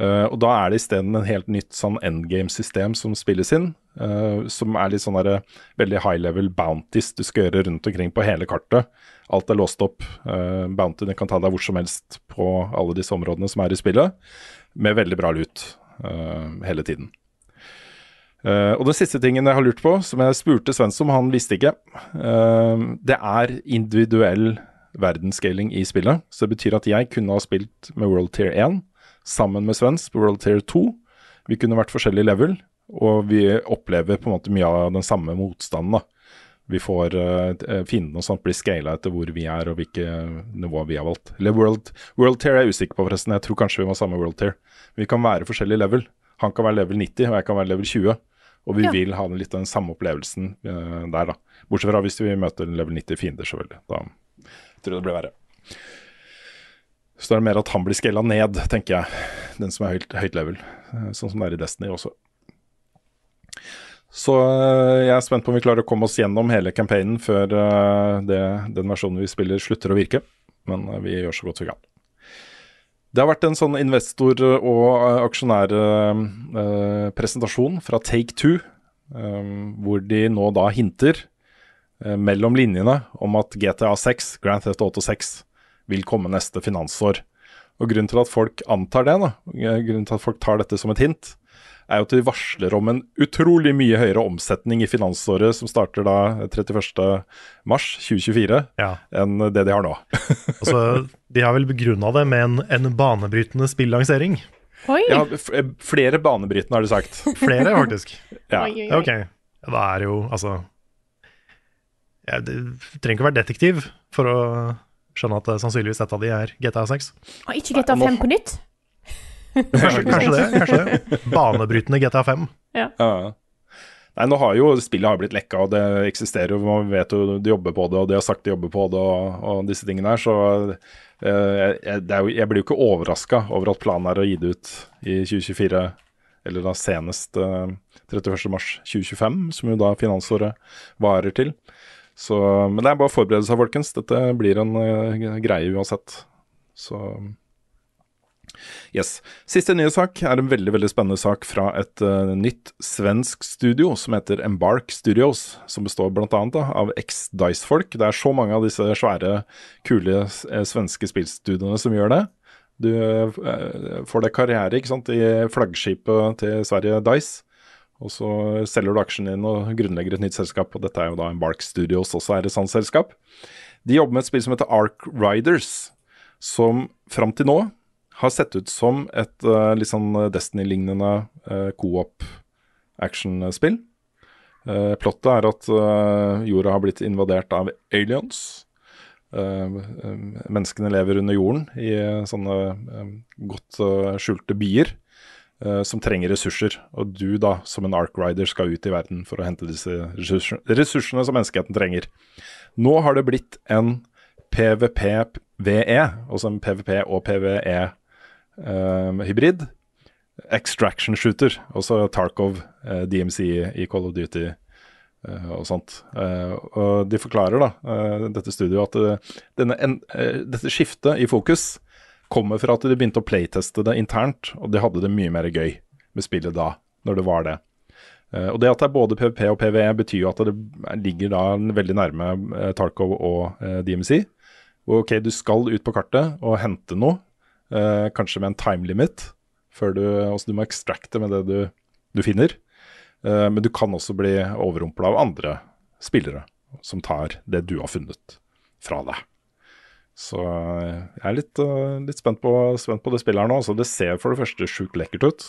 Uh, og da er det isteden en helt nytt sånn endgame-system som spilles inn, Uh, som er litt sånn der, veldig high level bounties du skal gjøre rundt omkring på hele kartet. Alt er låst opp. Uh, bountyene kan ta deg hvor som helst på alle disse områdene som er i spillet, med veldig bra lut uh, hele tiden. Eh, og den siste tingen jeg har lurt på, som jeg spurte Svens om, han visste ikke. Uh, det er individuell verdensscaling i spillet. Så det betyr at jeg kunne ha spilt med World Tier 1 sammen med Svens på World Tier 2. Vi kunne vært forskjellig level, og vi opplever på en måte mye av den samme motstanden. da. Vi får uh, Fiendene og sånt blir scala etter hvor vi er og hvilke nivå vi har valgt. Eller World, world Tier er jeg usikker på, forresten. Jeg tror kanskje vi må ha samme World Tier. Vi kan være forskjellig level. Han kan være level 90, og jeg kan være level 20. Og vi Ja. vil ha litt av den samme opplevelsen uh, der, da. Bortsett fra hvis vi møter en level 90 fiender, selvfølgelig. Da tror jeg det blir verre. Så det er mer at han blir scala ned, tenker jeg. Den som er høyt, høyt level. eh, Sånn som det er i Destiny også. Så eh, jeg er spent på om vi klarer å komme oss gjennom hele campaignen før det, den versjonen vi spiller slutter å virke. Men vi gjør så godt vi kan. Det har vært en sånn investor- og eh, aksjonærpresentasjon fra Take Two, eh, hvor de nå da hinter eh, mellom linjene om at GTA 6, Grand Theft Auto 6, vil komme neste finansår. Og Grunnen til at folk antar det, da, eh, grunnen til at folk tar dette som et hint, er jo at de varsler om en utrolig mye høyere omsetning i finansåret som starter da 31. mars 2024, Ja. enn det de har nå. [LAUGHS] Altså, de har vel begrunna det med en, en banebrytende spillansering. Oi! Ja, flere banebrytende, har de sagt. [LAUGHS] Flere, faktisk. Ja. Oi, oi. Ok. Da er jo altså ja, det, Du trenger ikke å være detektiv for å skjønne at eh, sannsynligvis et av de er GTA 6. Og ikke GTA 5 på nytt? Kanskje, kanskje det. kanskje det Banebrytende GTA 5. Ja. Nei, nå har jo spillet har blitt lekka, og det eksisterer jo, man vet jo de jobber på det, og de har sagt de jobber på det, og, og disse tingene her, så uh, jeg, det er jo, jeg blir jo ikke overraska over at planen er å gi det ut i 2024, eller da senest uh, 31.3.2025, som jo da finansåret varer til. Så, men det er bare å forberede seg, folkens. Dette blir en uh, greie uansett. Så Yes. Siste nye sak er en veldig veldig spennende sak fra et uh, nytt svensk studio som heter Embark Studios. Som består bl.a. av eks-Dice-folk. Det er så mange av disse svære, kule uh, svenske spillstudioene som gjør det. Du uh, får deg karriere ikke sant, i flaggskipet til Sverige, Dice. Og så selger du aksjen din og grunnlegger et nytt selskap. Og dette er jo da Embark Studios, også er et sånt selskap. De jobber med et spill som heter Ark Riders, som fram til nå har sett ut som et uh, litt sånn Destiny-lignende uh, co-op actionspill. Uh, plottet er at uh, jorda har blitt invadert av aliens. menneskene lever under jorden i sånne godt skjulte byer som trenger ressurser. Og du da, som en Ark Rider, skal ut i verden for å hente disse ressursene, som menneskeheten trenger. Nå har det blitt en PVP-VE, altså en PVP og PVE uh, hybrid. Extraction shooter, også Tarkov, uh, DMC i Call of Duty uh, og sånt. og de forklarer, da, dette studioet, at denne, en, dette skiftet i fokus kommer fra at de begynte å playteste det internt, og de hadde det mye mer gøy med spillet da, når det var det. Og Det at det er både PVP og PVE, betyr jo at det ligger da veldig nærme Tarkov og DMC. Og ok, du skal ut på kartet og hente noe, kanskje med en time limit, før du, altså du må extracte med det du, du finner. men du kan også bli overrumpla av andre spillere som tar det du har funnet fra deg. Så jeg er litt, litt spent, på, spent, på, det spillet her nå. Altså, det ser for det første sjukt lekkert ut.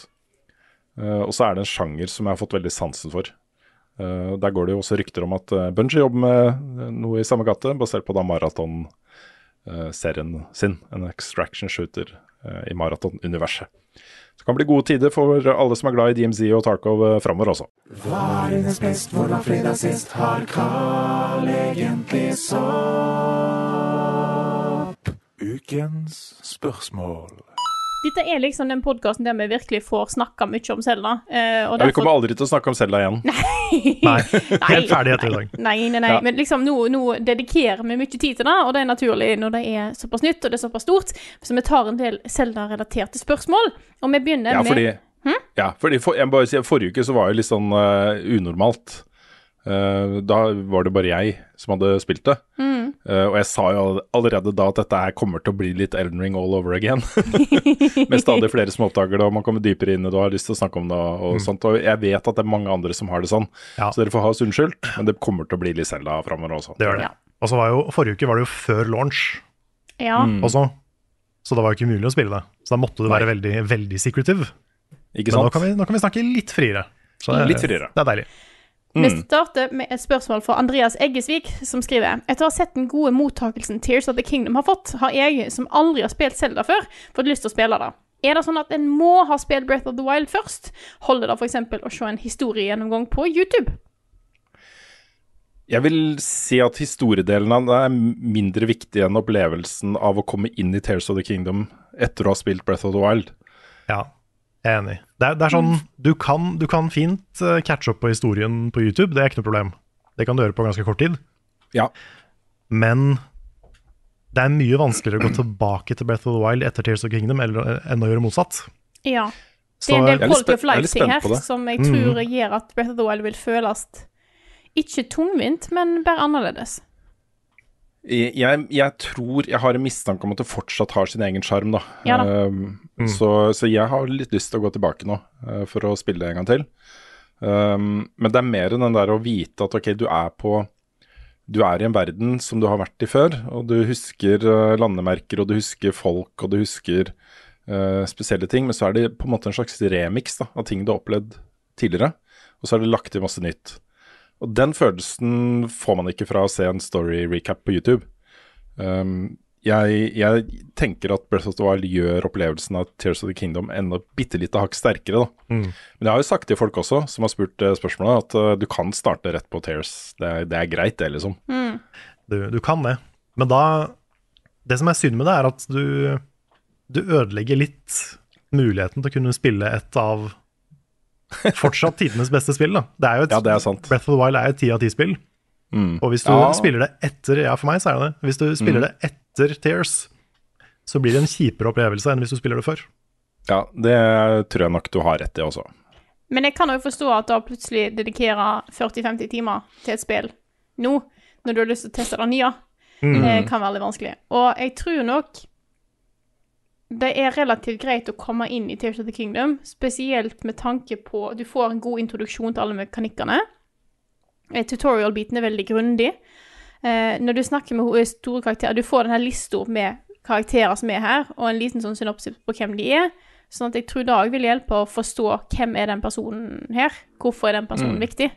Uh, og så er det en sjanger som jeg har fått veldig sansen for. Uh, der går det jo også rykter om at uh, Bungie jobber med noe i samme gate, basert på da maraton-serien sin. En extraction shooter i maratonuniverset. Så det kan bli gode tider for alle som er glad i DMZ og Tarkov framover også. Hva er hennes best, hvordan fredag sist har Carl egentlig sopp? Ukens spørsmål. Dette er liksom den podkasten der vi virkelig får snakka mye om Selda. Eh, ja, vi kommer aldri til å snakke om Selda igjen. [LAUGHS] Nei. nei. Helt ferdig etter i dag. Nei, nei, nei. Ja. Men liksom nå, nå, dedikerer vi mye tid til det, og det er naturlig når det er såpass nytt og det er såpass stort. Så vi tar en del Selda-relaterte spørsmål, og vi begynner ja, fordi, med hm? Ja, fordi for, jeg må bare si, forrige uke så var jo litt sånn uh, unormalt. Uh, da var det bare jeg som hadde spilt det. Mm. Uh, og jeg sa jo allerede da at dette her kommer til å bli litt Elden Ring all over again. [LAUGHS] Med stadig flere som oppdager det, og man kommer dypere inn i det og har lyst til å snakke om det. Og mm. sånt, og jeg vet at det er mange andre som har det sånn, ja. så dere får ha oss unnskyldt. Men det kommer til å bli litt Selda framover også. Det gjør det. Ja. Og så var jo, Forrige uke var det jo før launch ja. mm. også, så det var jo ikke mulig å spille det. Så da måtte du være veldig, veldig secretive. Ikke sant? Men nå kan, vi, nå kan vi snakke litt friere. Så det, litt friere. det er deilig. Mm. Vi starter med et spørsmål fra Andreas Eggesvik, som skriver Etter å ha sett den gode mottakelsen Tears of the Kingdom har fått, har jeg, som aldri har spilt Zelda før, fått lyst til å spille det. Er det sånn at en må ha spilt Breath of the Wild først? Holder det f.eks. å se en historiegjennomgang på YouTube? Jeg vil si at historiedelen av det er mindre viktig enn opplevelsen av å komme inn i Tears of the Kingdom etter å ha spilt Breath of the Wild. Ja, jeg er enig. Det er, det er sånn, du kan, du kan fint uh, catche opp på historien på YouTube, det er ikke noe problem. Det kan du gjøre på ganske kort tid. Ja. Men det er mye vanskeligere å gå tilbake til Breath of the Wild etter Tears of Kingdom eller, enn å gjøre motsatt. Ja. Det er en del quality of life-ting her som jeg tror mm. gjør at Breath of the Wild vil føles ikke tungvint, men bare annerledes. Jeg, jeg, tror Jeg har en mistanke om at det fortsatt har sin egen sjarm, da. Ja, da. Um, mm. så, så, jeg har litt lyst til å gå tilbake nå uh, for å spille det en gang til. Um, men det er mer enn den der å vite at ok, du er på Du er i en verden som du har vært i før, og du husker uh, landemerker, og du husker folk, og du husker uh, spesielle ting, men så er det på en måte en slags remix da, av ting du har opplevd tidligere, og så er det lagt til masse nytt. Og den følelsen får man ikke fra å se en story recap på YouTube. Um, jeg, jeg tenker at Breath of the Wild gjør opplevelsen av Tears of the Kingdom enda bitte lite hakk sterkere. da. Mm. Men jeg har jo sagt til folk også, som har spurt eh, spørsmålet, at uh, du kan starte rett på Tears. Det, er- det er greit, det, liksom. Du, du kan det. Men da Det som er synd med det, er at du, du ødelegger litt muligheten til å kunne spille et av fortsatt tidenes beste spill. da. Det er jo et, Ja, det er sant. Breath of the Wild er et ti av ti-spill. Mm. Og hvis du Ja. spiller det etter Ja, for meg så er det det. Hvis du spiller det etter Tears, så blir det en kjipere opplevelse enn hvis du spiller det før. Ja, det tror jeg nok du har rett i også. Men jeg kan jo forstå at da plutselig dedikerer 40-50 timer til et spill nå, når du har lyst til å teste det nye, Det kan være litt vanskelig. Og jeg tror nok det er relativt greit å komme inn i Tears of the Kingdom, spesielt med tanke på at Du får en god introduksjon til alle mekanikkene. Eh, Tutorial-biten er veldig grundig. Eh, når du snakker med store karakterer Du får denne lista med karakterer som er her, og en liten sånn synopsis på hvem de er. Sånn at jeg tror det òg vil hjelpe å forstå hvem er den personen her. Hvorfor er den personen viktig?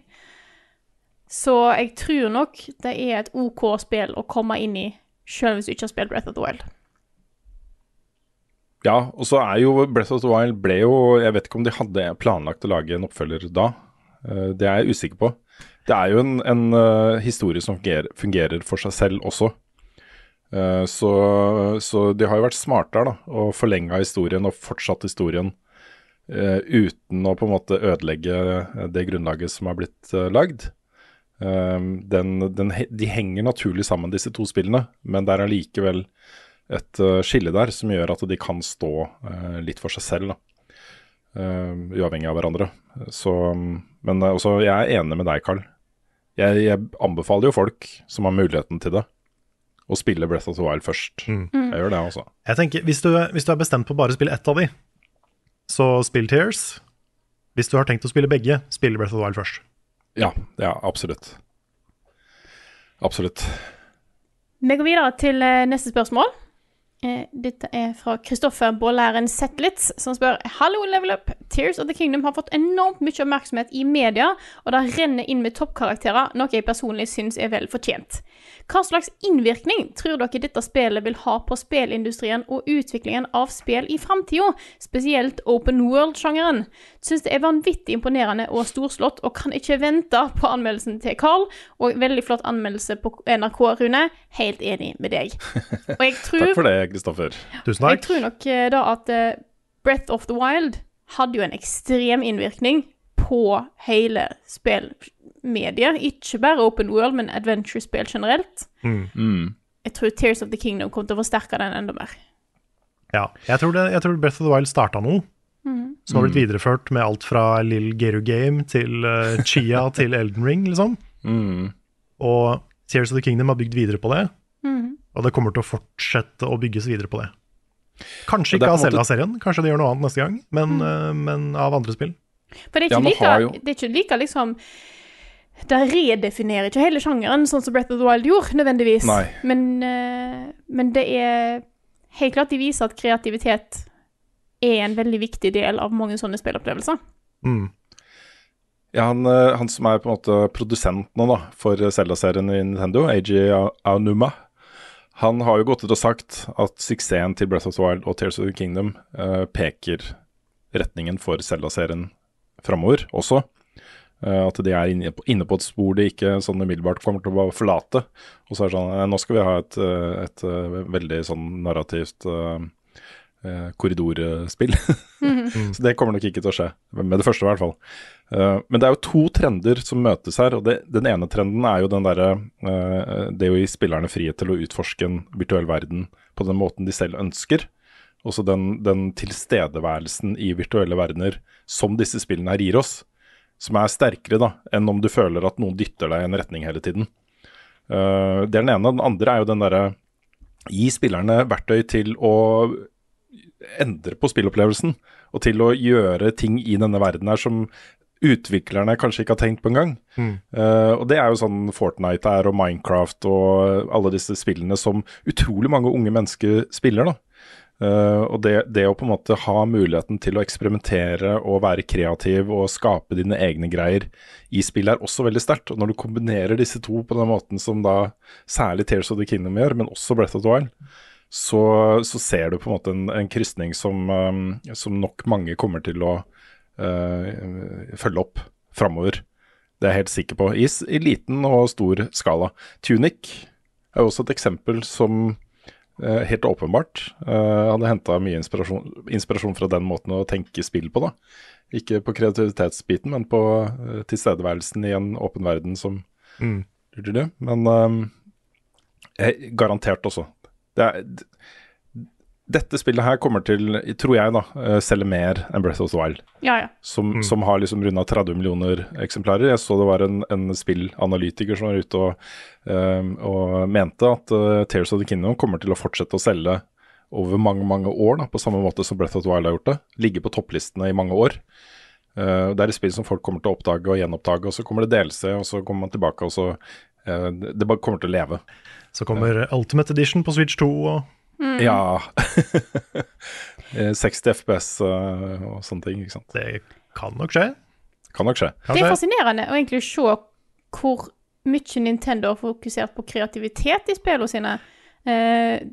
Så jeg tror nok det er et OK spill å komme inn i, sjøl hvis du ikke har spilt Breath of the Wild. Ja, og så er jo Breath of the Wild ble jo Jeg vet ikke om de hadde planlagt å lage en oppfølger da. Eh, Det er jeg usikker på. Det er jo en, en eh, historie som fungerer, fungerer for seg selv også. Eh, så, så de har jo vært smarte her, da, og forlenga historien og fortsatt historien uten å på en måte ødelegge det grunnlaget som har blitt lagd. Den, den, de henger naturlig sammen, disse to spillene, men det er allikevel et eh, skille der som gjør at de kan stå eh, litt for seg selv, da. Eh, uavhengig av hverandre. Så, men også, jeg er enig med deg, Carl. Jeg, jeg anbefaler jo folk som har muligheten til det, å spille Breath of the Wild først. Jeg gjør det, altså. Jeg tenker, hvis du, hvis du er bestemt på å bare spille ett av de, så spill Tears. Hvis du har tenkt å spille begge, spill Breath of the Wild først. Ja, ja, absolutt. Absolutt. Vi går videre til neste spørsmål. Eh, dette er fra Kristoffer Bålæren Zetlitz, som spør Hallo, Level Up. Tears of the Kingdom har fått enormt mye oppmerksomhet i media, og det renner inn med toppkarakterer, noe jeg personlig syns er vel fortjent. Hva slags innvirkning tror dere dette spillet vil ha på spillindustrien og utviklingen av spill i framtida, spesielt open world-sjangeren? Syns det er vanvittig imponerende og storslått, og kan ikke vente på anmeldelsen til Carl. Og veldig flott anmeldelse på NRK, Rune. Helt enig med deg. Og jeg [LAUGHS] tror Takk for det, Kristoffer. Tusen takk. jeg tror nok eh, da at eh, Breath of the Wild hadde jo en ekstrem innvirkning på hele spillmediet. Ikke bare Open World, men adventure-spill generelt. Mm. Jeg tror Tears of the Kingdom kommer til å forsterke den enda mer. Ja, jeg tror, det, jeg tror Breath of the Wild starta noe, som har blitt videreført med alt fra Lill Geru Game til uh, Chia [LAUGHS] til Elden Ring, liksom. Mm. Og Tears of the Kingdom har bygd videre på det, Mhm. og det kommer til å fortsette å bygges videre på det. Kanskje ikke av måte- Zelda-serien, kanskje de gjør noe annet neste gang, men, uh, men av andre spill. For det er ikke ja, like, jo- det er ikke like liksom Det redefinerer ikke hele sjangeren, sånn som Breath of the Wild gjorde, nødvendigvis. Men, uh, men det er helt klart de viser at kreativitet er en veldig viktig del av mange sånne spillopplevelser. Mm. Ja, han, eh, han som er på en måte produsent nå da, for Zelda-serien i Nintendo, Eiji Aonuma, han har jo gått ut og sagt at suksessen til Breath of the Wild og Tears of the Kingdom uh, peker retningen for Zelda-serien framover også. Eh, at de er inne på, inne på et spor de ikke sånn umiddelbart kommer til å forlate. Og så er det sånn eh, Nå skal vi ha et, eh, et veldig sånn narrativt uh, korridorspill. [LAUGHS] Så det kommer nok ikke til å skje, med det første i hvert fall. Uh, men det er jo to trender som møtes her, og det, den ene trenden er jo den derre uh, Det å gi spillerne frihet til å utforske en virtuell verden på den måten de selv ønsker. Også den, den tilstedeværelsen i virtuelle verdener som disse spillene her gir oss, som er sterkere da enn om du føler at noen dytter deg i en retning hele tiden. Uh, det er den ene. Den andre er jo den derre Gi spillerne verktøy til å endre på spillopplevelsen, og til å gjøre ting i denne verden her som utviklerne kanskje ikke har tenkt på engang. Uh, og det er jo sånn Fortnite er, og Minecraft og alle disse spillene som utrolig mange unge mennesker spiller. da. Uh, og det, det å på en måte ha muligheten til å eksperimentere og være kreativ og skape dine egne greier i spill er også veldig sterkt. Og når du kombinerer disse to på den måten som da særlig Tears of the Kingdom gjør, men også Breath of the Wild, så, så ser du på en måte en, en krysning som, um, som nok mange kommer til å uh, følge opp framover. Det er jeg helt sikker på. I, I liten og stor skala. Tunic er jo også et eksempel som helt åpenbart Jeg hadde henta mye inspirasjon, inspirasjon fra den måten å tenke spill på. da. Ikke på kreativitetsbiten, men på eh, tilstedeværelsen i en åpen verden som Mm. Men um, garantert også. Det er, dette spillet her kommer til, tror jeg, da, eh, selge mer enn Breath of the Wild. Ja, ja. Som, som har liksom runda 30 millioner eksemplarer. Jeg så det var en, en spillanalytiker som var ute og, eh, og mente at uh, Tears of the Kingdom kommer til å fortsette å selge over mange mange år, da, på samme måte som Breath of the Wild har gjort det. Ligge på topplistene i mange år. Uh, det er et spill som folk kommer til å oppdage og gjenoppdage, og så kommer det DLC, og så kommer man tilbake, og så uh, Det det bare kommer til å leve. Så kommer Ultimate Edition på Switch 2 og Ja. [LAUGHS] Eh, 60 FPS eh, og sånne ting, ikke sant. Det kan nok skje. Kan nok skje. Kan Det er skje. fascinerende å egentlig se hvor mye Nintendo har fokusert på kreativitet i spillene sine. Eh,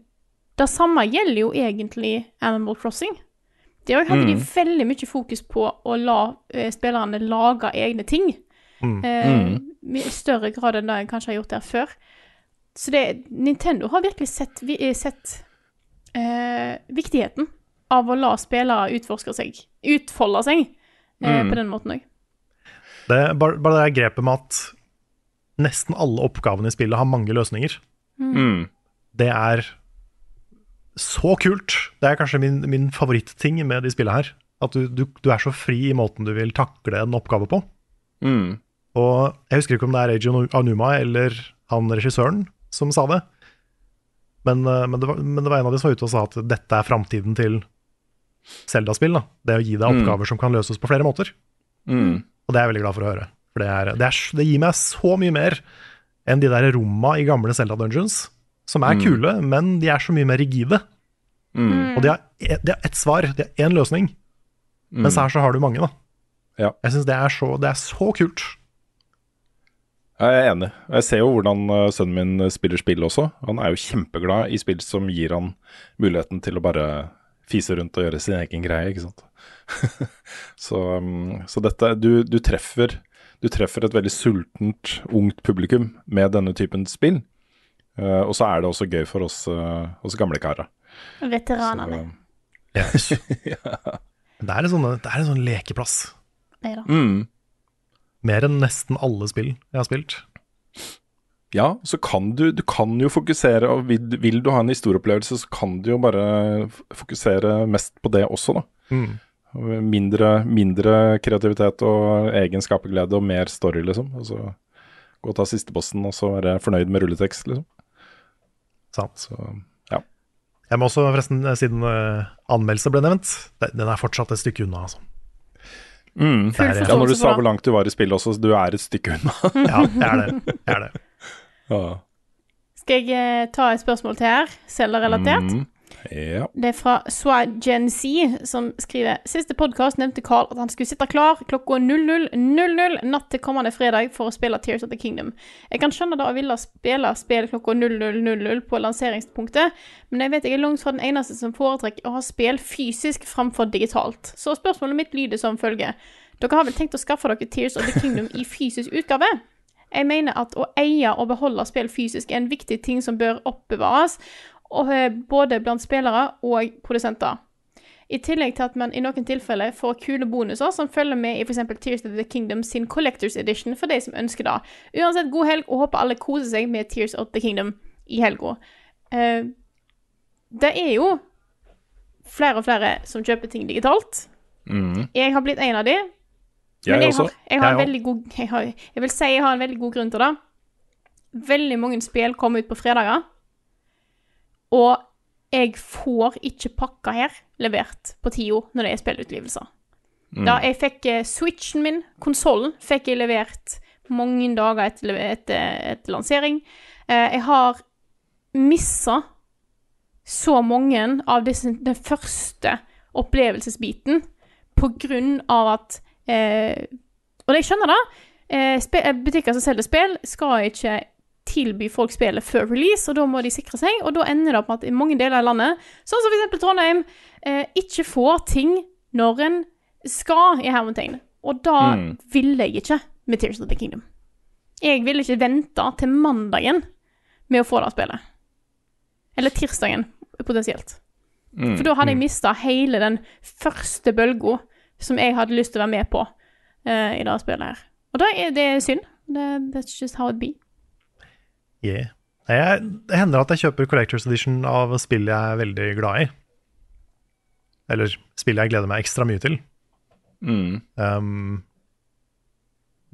det samme gjelder jo egentlig Animal Crossing. Der hadde de Mm. veldig mye fokus på å la eh, spillerne lage egne ting. Mm. Eh, I større grad enn det en kanskje har gjort der før. Så det, Nintendo har virkelig sett, vi, sett eh, viktigheten av å la spillere utforske seg, utfolde seg, eh, Mm. på den måten òg. Det bare, bare det grepet med at nesten alle oppgavene i spillet har mange løsninger. Mm. Det er så kult. Det er kanskje min, min favorittting med de spillene her. At du, du, du er så fri i måten du vil takle en oppgave på. Mm. Og jeg husker ikke om det er Eiji Anuma eller han regissøren som sa det. Men, eh, men, det var, men det var en av de som var ute og sa at dette er framtiden til Zelda-spill. da. Det å gi deg Mm. oppgaver som kan løses på flere måter. Mm. Og det er jeg veldig glad for å høre. For det, er, det, er, det gir meg så mye mer enn de der romma i gamle Zelda Dungeons, som er Mm. kule, men de er så mye mer rigide. Mm. Og de har, de har ett svar, de har én løsning. Mm. Mens her så har du mange, da. Ja. Jeg syns det, det er så kult. Jeg er enig. Jeg ser jo hvordan eh, sønnen min spiller spill også. Han er jo kjempeglad i spill som gir han muligheten til å bare fise rundt og gjøre sin egen greie, ikke sant. [LAUGHS] så, um, så dette du, du treffer Du treffer et veldig sultent, ungt publikum med denne typen spill. Eh, og så er det også gøy for oss, uh, oss gamle karer. Veteranene. Yes. [LAUGHS] [LAUGHS] Det er sånn, det er en sånn lekeplass. Nei da. Mm. Mer enn nesten alle spill jeg har spilt. Ja, så kan du, du kan jo fokusere, og vil, vil du ha en historieopplevelse, så kan du jo bare fokusere mest på det også, da. Mm. Mindre, mindre kreativitet og egen skaperglede og mer story, liksom. Og så gå og ta siste bossen og så være fornøyd med rulletekst, liksom. Sant. Så ja. Jeg må også, forresten, eh, siden uh, anmeldelse ble nevnt, den er fortsatt et stykke unna, altså. Mm. Full forståelse ja. Når du sa hvor langt du var i spillet også, så du er et stykke unna. [LAUGHS] Ja, det er det. det, er det. ja. Skal jeg eh, ta et spørsmål til her, Zelda-relatert? Mm. Ja. Det er fra Swagenc, som skriver Siste podkast nevnte Carl at han skulle sitte klar klokka 00.00 natt til kommende fredag for å spille Tears of the Kingdom. Jeg kan skjønne det å ville spille spill klokka 00.00 på lanseringspunktet, men jeg vet jeg er langt fra den eneste som foretrekker å ha spill fysisk framfor digitalt. Så spørsmålet mitt lyder som følger. Dere har vel tenkt å skaffe dere Tears of the Kingdom i fysisk utgave? Jeg mener at å eie og beholde spill fysisk er en viktig ting som bør oppbevares, både blant spillere og produsenter. I tillegg til at man i noen tilfeller får kule bonuser som følger med i f.eks. Tears of the Kingdom sin Collectors Edition for de som ønsker det. Uansett, god helg, og håper alle koser seg med Tears of the Kingdom i helga. Uh, det er jo flere og flere som kjøper ting digitalt. Mm. Jeg har blitt en av de. Jeg, Men jeg også. har, jeg har Jeg også. god har, jeg vil si jeg har en veldig god grunn til det. Veldig mange spill kommer ut på fredager. Og jeg får ikke pakka her levert på tida når det er spillutgivelser. Mm. Da jeg fikk eh, Switchen min, konsollen, fikk jeg levert mange dager etter, etter, etter lansering. Eh, jeg har missa så mange av disse, den første opplevelsesbiten på grunn av at eh, Og jeg skjønner det. Eh, eh, butikker som selger spill, skal ikke tilby folk spillet før release, og da må de sikre seg. Og da ender det opp med at i mange deler av landet, sånn som f.eks. Trondheim, eh, ikke får ting når en skal, i hermetegn. Og da Mm. vil jeg ikke med Tears of the Kingdom. Jeg vil ikke vente til mandagen med å få det spillet. Eller tirsdagen, potensielt. Mm. For da hadde jeg mista hele den første bølga som jeg hadde lyst til å være med på eh, i det spillet her. Og da er det synd. That's just how it be. Yeah. Jeg, det hender at jeg kjøper Collectors Edition av spill jeg er veldig glad i. Eller spill jeg gleder meg ekstra mye til. Mm. Um,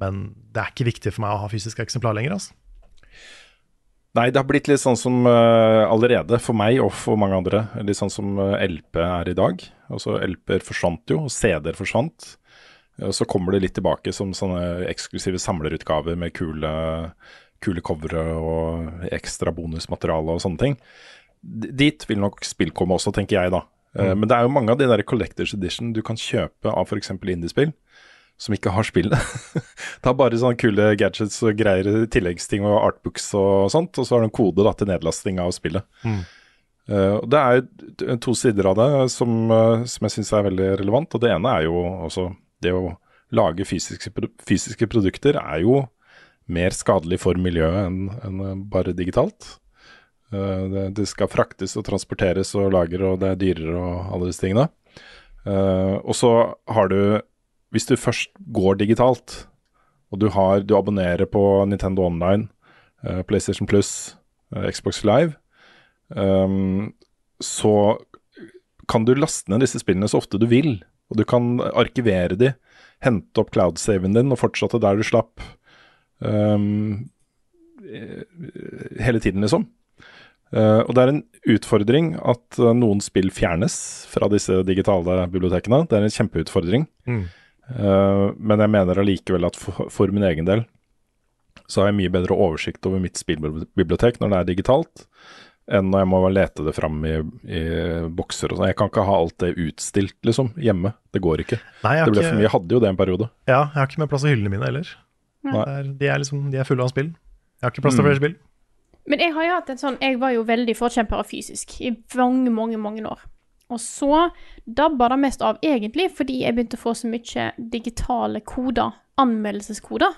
men det er ikke viktig for meg å ha fysisk eksemplar lenger. Altså. Nei, det har blitt litt sånn som uh, allerede, for meg og for mange andre, litt sånn som uh, LP er i dag. Altså LP-er forsvant jo, og CD-er forsvant. Og så kommer det litt tilbake som sånne eksklusive samlerutgaver med kule, kule covere og ekstra bonusmateriale og sånne ting. Dit vil nok spill komme også, tenker jeg da. Eh, Men det er jo mange av de der Collectors Edition du kan kjøpe av f.eks. indiespill, som ikke har spillet. [LAUGHS] det er bare sånne kule gadgets og greier, tilleggsting og artbooks og sånt, og så har du en kode da, til nedlasting av spillet. Mm. Uh, det er jo to sider av det som, eh, som jeg syns er veldig relevant. Og det ene er jo også det å lage fysiske, fysiske produkter er jo mer skadelig for miljøet enn enn, eh, bare digitalt. Eh, det, det skal fraktes og transporteres og lager, og det er dyrere og alle disse tingene. Uh, og så har du, hvis du først går digitalt, og du, har, du abonnerer på Nintendo Online, uh, PlayStation Plus, uh, Xbox Live, um, så kan du laste ned disse spillene så ofte du vil. Og du kan arkivere de, hente opp cloud-saven din og fortsette der du slapp. Eh, hele tiden, liksom. Uh, og det er en utfordring at eh, noen spill fjernes fra disse digitale bibliotekene. Det er en kjempeutfordring. Mm. Uh, men jeg mener allikevel at for, for min egen del så har jeg mye bedre oversikt over mitt spillbibliotek når det er digitalt, enn når jeg må lete det fram i, i bokser og sånn. Jeg kan ikke ha alt det utstilt, liksom, hjemme. Det går ikke. Nei, jeg Det ble ikke- for mye. Jeg hadde jo det en periode. Ja, jeg har ikke mer plass i hyllene mine heller. Nei. Er, de, er liksom, de er fulle av spill. Jeg har ikke plass til Mm. flere spill. Men jeg har jo hatt en sånn Jeg var jo veldig forkjemper av fysisk i mange, mange, mange år. Og så dabba det mest av, egentlig, fordi jeg begynte å få så mye digitale koder, anmeldelseskoder.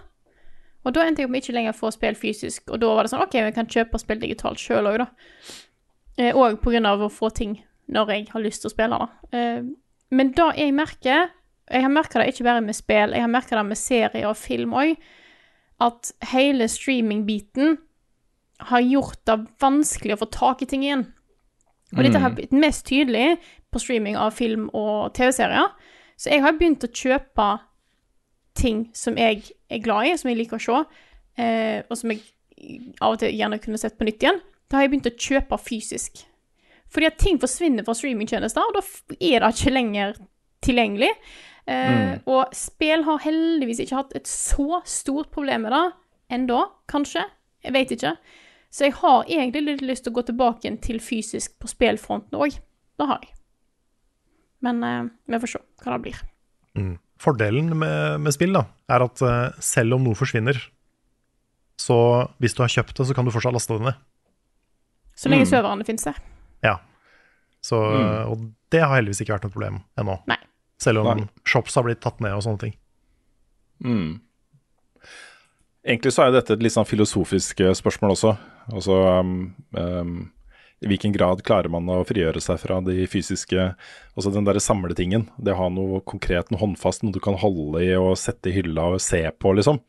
Og da endte jeg opp med ikke lenger å få spill fysisk, og da var det sånn OK, vi kan kjøpe og spille digitalt sjøl òg, da. Eh, Og på grunn av å få ting når jeg har lyst til å spille, da. Eh, Men da jeg merker Jeg har merka det ikke bare med spill, jeg har merka det med serier og film òg, at hele streaming-biten har gjort det vanskelig å få tak i ting igjen. Og dette har blitt mest tydelig på streaming av film og TV-serier. Så jeg har begynt å kjøpe ting som jeg er glad i, som jeg liker å se, eh, og som jeg av og til gjerne kunne sett på nytt igjen. Da har jeg begynt å kjøpe fysisk. Fordi at ting forsvinner fra streamingtjenester, og da er det ikke lenger tilgjengelig. Eh, Og spill har heldigvis ikke hatt et så stort problem med det ennå, kanskje. Jeg vet ikke. Så jeg har egentlig litt lyst til å gå tilbake igjen til fysisk på spillfronten òg. Det har jeg. Men uh, vi får se hva det blir. Fordelen med, med spill da, er at uh, selv om noe forsvinner, så hvis du har kjøpt det, så kan du fortsatt laste det ned. Så lenge serverne finnes der. Ja. Så, Og det har heldigvis ikke vært noe problem ennå. Nei. Selv om Nei. shops har blitt tatt ned og sånne ting. Mm. Egentlig så er dette et litt sånn filosofisk eh, spørsmål også. Altså um, um, I hvilken grad klarer man å frigjøre seg fra de fysiske Altså den derre samletingen. Det å ha noe konkret, noe håndfast, noe du kan holde i og sette i hylla og se på, liksom.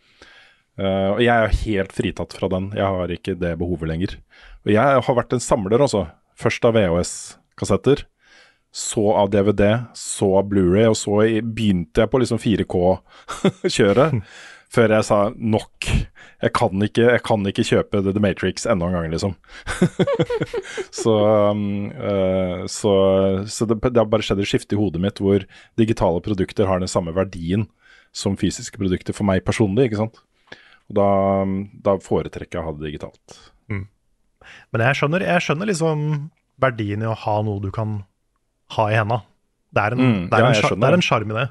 Uh, og jeg er helt fritatt fra den. Jeg har ikke det behovet lenger. Og jeg har vært en samler, altså. Først av VHS-kassetter. Så av DVD, så av Blu-ray, og så begynte jeg på liksom 4K-kjøret. [LAUGHS] [LAUGHS] Før jeg sa nok. Jeg kan ikke, jeg kan ikke kjøpe The, Matrix enda en gang, liksom. [LAUGHS] så um, uh, så, så det, det har bare skjedd et skifte i hodet mitt hvor digitale produkter har den samme verdien som fysiske produkter for meg personlig, ikke sant. Og da, da foretrekker jeg å ha det digitalt. Men jeg skjønner, jeg skjønner liksom verdien i å ha noe du kan ha i henda. Det er en, Mm, det er ja, en, det er en sjarm i det.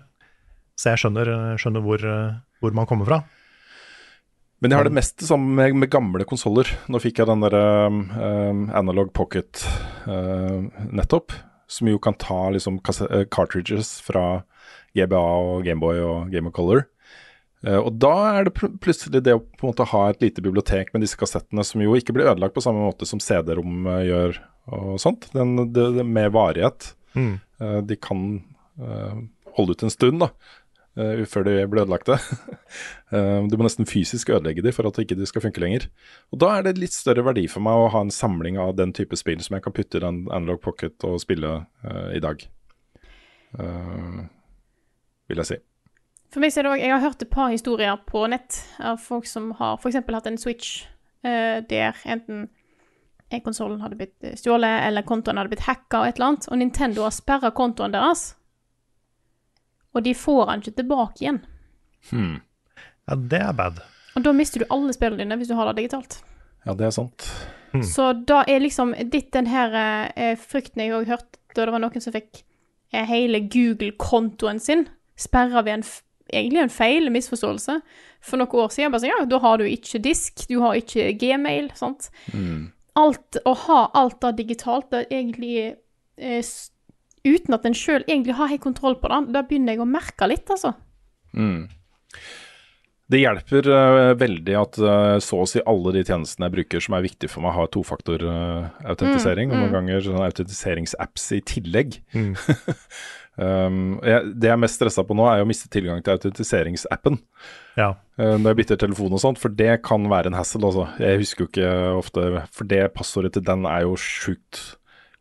Så jeg skjønner, skjønner hvor, eh, hvor man kommer fra. Men jeg har det meste sammen med, med gamle konsoller. Nå fikk jeg den derre um, Analog Pocket uh, nettopp, som jo kan ta liksom eh, cartridges fra GBA og Gameboy og Game of Color. Uh, og da er det pl plutselig det å på en måte ha et lite bibliotek med disse kassettene, som jo ikke blir ødelagt på samme måte som CD-rom eh, gjør og sånt. Den, det, det med varighet. Mm. Eh, de kan eh, holde ut en stund, da. eh, før de blir ødelagte. [LAUGHS] Eh, du må nesten fysisk ødelegge de for at ikke skal funke lenger. Og Da er det litt større verdi for meg å ha en samling av den type spill som jeg kan putte i den Analog Pocket og spille i dag. Vil jeg si. For meg så er det også, Jeg har hørt et par historier på nett av folk som har f.eks. hatt en Switch eh, der enten konsollen hadde blitt eh, stjålet, eller kontoen hadde blitt hacka og et eller annet, og Nintendo har sperra kontoen deres. Og de får den ikke tilbake igjen. Hmm. Ja, det er bad. Og da mister du alle spillene dine hvis du har det digitalt. Ja, det er sant. Så da er liksom ditt den her eh, frykten jeg òg hørte da det var noen som fikk eh, hele Google-kontoen sin sperra ved en f egentlig en feil, en misforståelse. For noen år siden bare sånn, ja, da har du ikke disk, du har ikke gmail, sant. Alt, Å ha alt det digitalt, det er egentlig eh, Uten at en sjøl egentlig har helt kontroll på det, da begynner jeg å merke litt, altså. Mm. Det hjelper uh, veldig at uh, så å si alle de tjenestene jeg bruker som er viktige for meg, har tofaktor-autentisering, Mm, og noen mm. ganger sånne autentiseringsapps i tillegg. [LAUGHS] um, jeg, det jeg er mest stressa på nå, er å miste tilgang til autentiseringsappen. Ja. Uh, når jeg bytter telefon og sånt, for det kan være en hassle, altså. Jeg husker jo ikke ofte For det passordet til den er jo sjukt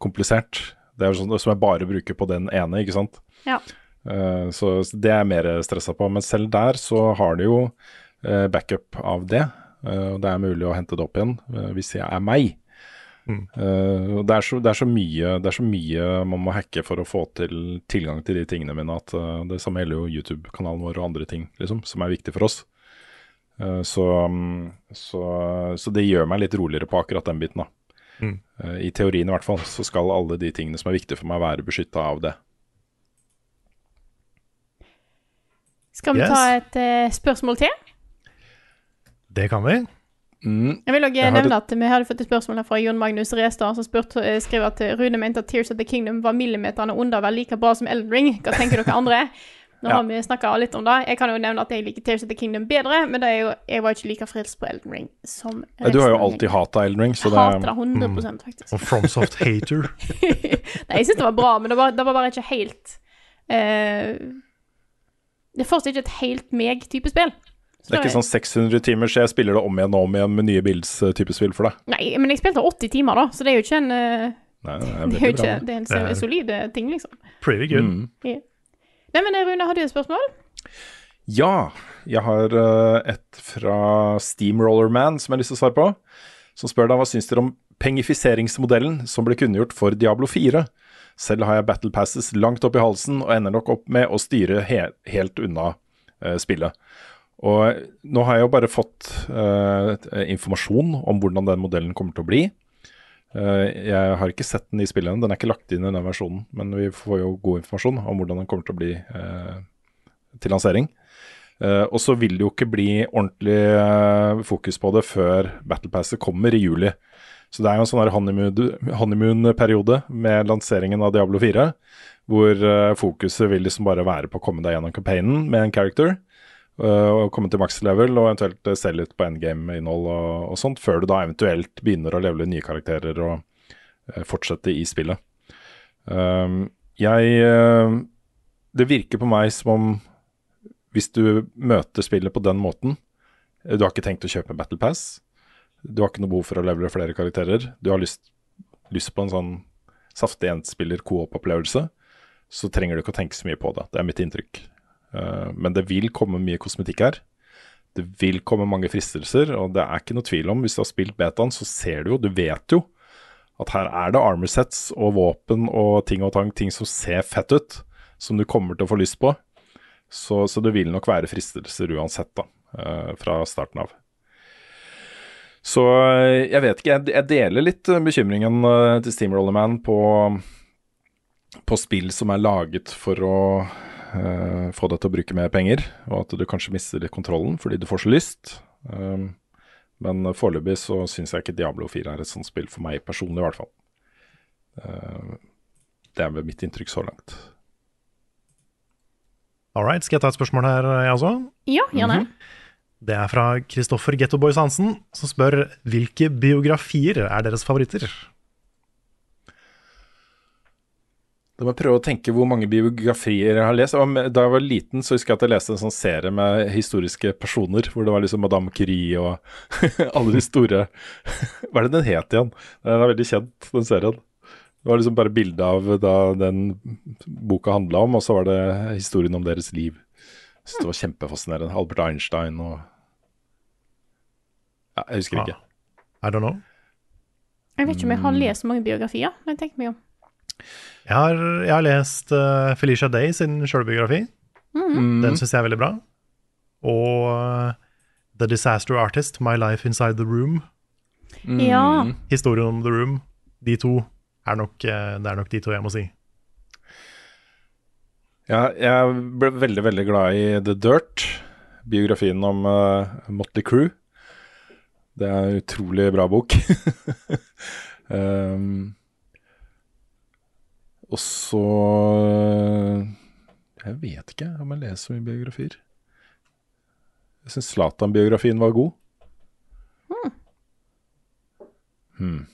komplisert. Det er jo sånn som jeg bare bruker på den ene, ikke sant. Ja. Uh, så så det er jeg mer stressa på. Men selv der så har de jo uh, backup av det. og det er mulig å hente det opp igjen eh, hvis jeg er meg. Eh, og det, er så, det, er så mye, det er så mye man må hacke for å få til tilgang til de tingene mine, at uh, det samme gjelder jo YouTube-kanalen vår og andre ting liksom, som er viktig for oss. Uh, så, um, så, så det gjør meg litt roligere på akkurat den biten. da. Mm. I teorien i hvert fall, så skal alle de tingene som er viktige for meg, være beskytta av det. Skal vi Yes. ta et spørsmål til? Det kan vi. Jeg vil også Jeg nevne at vi hadde fått et spørsmål fra Jon Magnus Restad, som spurt, eh, skrev at Rune mente at Tears of the Kingdom var millimeterne under var like bra som Elden Ring. Hva tenker dere andre? [LAUGHS] Nå Ja. har vi snakka litt om det. Jeg kan jo nevne at jeg liker Tears of the Kingdom bedre, men det er jo, jeg var ikke like frelst på Elden Ring som resten Du har jo alltid hata Elden Ring, så Jeg er hater det 100% faktisk. Og FromSoft hater. [LAUGHS] Nei, jeg syns det var bra, men det var, det var bare ikke helt uh, Det er fortsatt ikke et helt meg-type spill. Det er ikke sånn 600 timer, så jeg spiller det om igjen og om igjen med nye bilds-type spill for deg. Nei, men jeg spilte 80 timer, da, så det er jo ikke en uh, Nei, det er [LAUGHS] Det er jo ikke. Det er en Det er- solid eh, ting, liksom. Pretty good. Mm. Yeah. Nei, men eh, Rune, har du et spørsmål? Ja, jeg har eh, et fra Steamrollerman som jeg har lyst til å svare på. Som spør deg hva syns dere om pengifiseringsmodellen som ble kunngjort for Diablo 4? Selv har jeg battle passes langt opp i halsen og ender nok opp med å styre he helt unna uh, spillet. Og nå har jeg jo bare fått uh, informasjon om hvordan den modellen kommer til å bli. Uh, jeg har ikke sett den i spillet ennå, den er ikke lagt inn i den versjonen. Men vi får jo god informasjon om hvordan den kommer til å bli uh, til lansering. Og så vil det jo ikke bli ordentlig fokus på det før Battle Passet kommer i juli. Så det er jo en sånn her honeymoon- honeymoon-periode med lanseringen av Diablo 4, hvor fokuset vil liksom bare være på å komme deg gjennom campaignen med en character, og komme til max level, og eventuelt eh, selge ut på endgame-innhold og, og sånt, før du da eventuelt begynner å levele nye karakterer og eh, fortsette i spillet. Um, jeg eh, Det virker på meg som om hvis du møter spillet på den måten eh, Du har ikke tenkt å kjøpe Battle Pass. Du har ikke noe behov for å levele flere karakterer. Du har lyst, lyst på en sånn saftig enspiller co-op-opplevelse. Så trenger du ikke å tenke så mye på det. Det er mitt inntrykk. Eh, men det vil komme mye kosmetikk her. Det vil komme mange fristelser, og det er ikke noe tvil om Hvis du har spilt betaen, så ser du jo, du vet jo, at her er det armor sets og våpen og ting og tang, ting som ser fett ut, som du kommer til å få lyst på. Så, så det vil nok være fristelser uansett, da, eh, fra starten av. Så eh, jeg vet ikke, jeg, deler litt bekymringen til Steamrollerman på, på spill som er laget for å eh, få deg til å bruke mer penger, og at du kanskje mister litt kontrollen fordi du får så lyst. Um, men foreløpig så syns jeg ikke Diablo 4 er et sånt spill for meg personlig, i hvert fall. Uh, det er vel mitt inntrykk så langt. All right, skal jeg ta et spørsmål her, jeg også? Ja, gjerne. Det er fra Kristoffer Gettoboys Hansen, som spør hvilke biografier er deres favoritter? Da må jeg prøve å tenke hvor mange biografier jeg har lest. Da jeg var liten, så husker jeg at jeg leste en sånn serie med historiske personer, hvor det var liksom Madame Curie og [LAUGHS] alle de store [LAUGHS] Hva er det den het igjen? Den er veldig kjent, den serien. Det var liksom bare bilde av da den boka handla om, og så var det historien om deres liv. Jeg synes det var kjempefascinerende. Albert Einstein og Ja, jeg husker ikke. I don't know. Jeg vet ikke om jeg har lest mange biografier. når jeg tenker meg om. Jeg har, jeg har lest uh, Felicia Day sin sjølbiografi. Mm. Den syns jeg er veldig bra. Og uh, The Disaster Artist, My Life Inside the Room. Ja. Historien om The Room. De to er nok, uh, det er nok de to jeg må si. Ja, jeg ble veldig, veldig glad i The Dirt, biografien om uh, Motley Crew. Det er en utrolig bra bok. [LAUGHS] um, og så Jeg vet ikke om jeg leser så mye biografier. Jeg syns Zlatan-biografien var god. Hmm.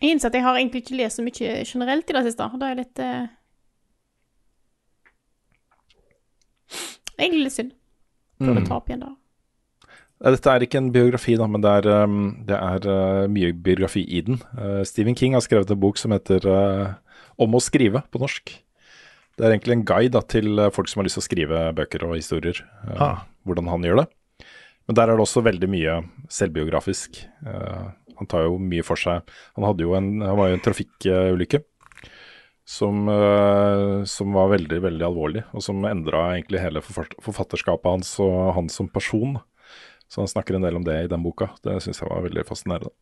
Jeg innser at jeg har egentlig ikke lest så mye generelt i det siste. Da er litt eh... Egentlig litt synd. Burde Mm. ta opp igjen da. Dette er ikke en biografi, da, men det er, um, det er uh, mye biografi i den. Uh, Stephen King har skrevet en bok som heter uh, Om å skrive, på norsk. Det er egentlig en guide da, til uh, folk som har lyst til å skrive bøker og historier. uh, Ah. Hvordan han gjør det. Men der er det også veldig mye selvbiografisk. Uh, han tar jo mye for seg. Han, hadde jo en, han var jo en trafikkulykke som, uh, som var veldig, veldig alvorlig, og som endra egentlig hele forfatterskapet hans og han som person. Så han snakker en del om det i den boka. Det syns jeg var veldig fascinerende.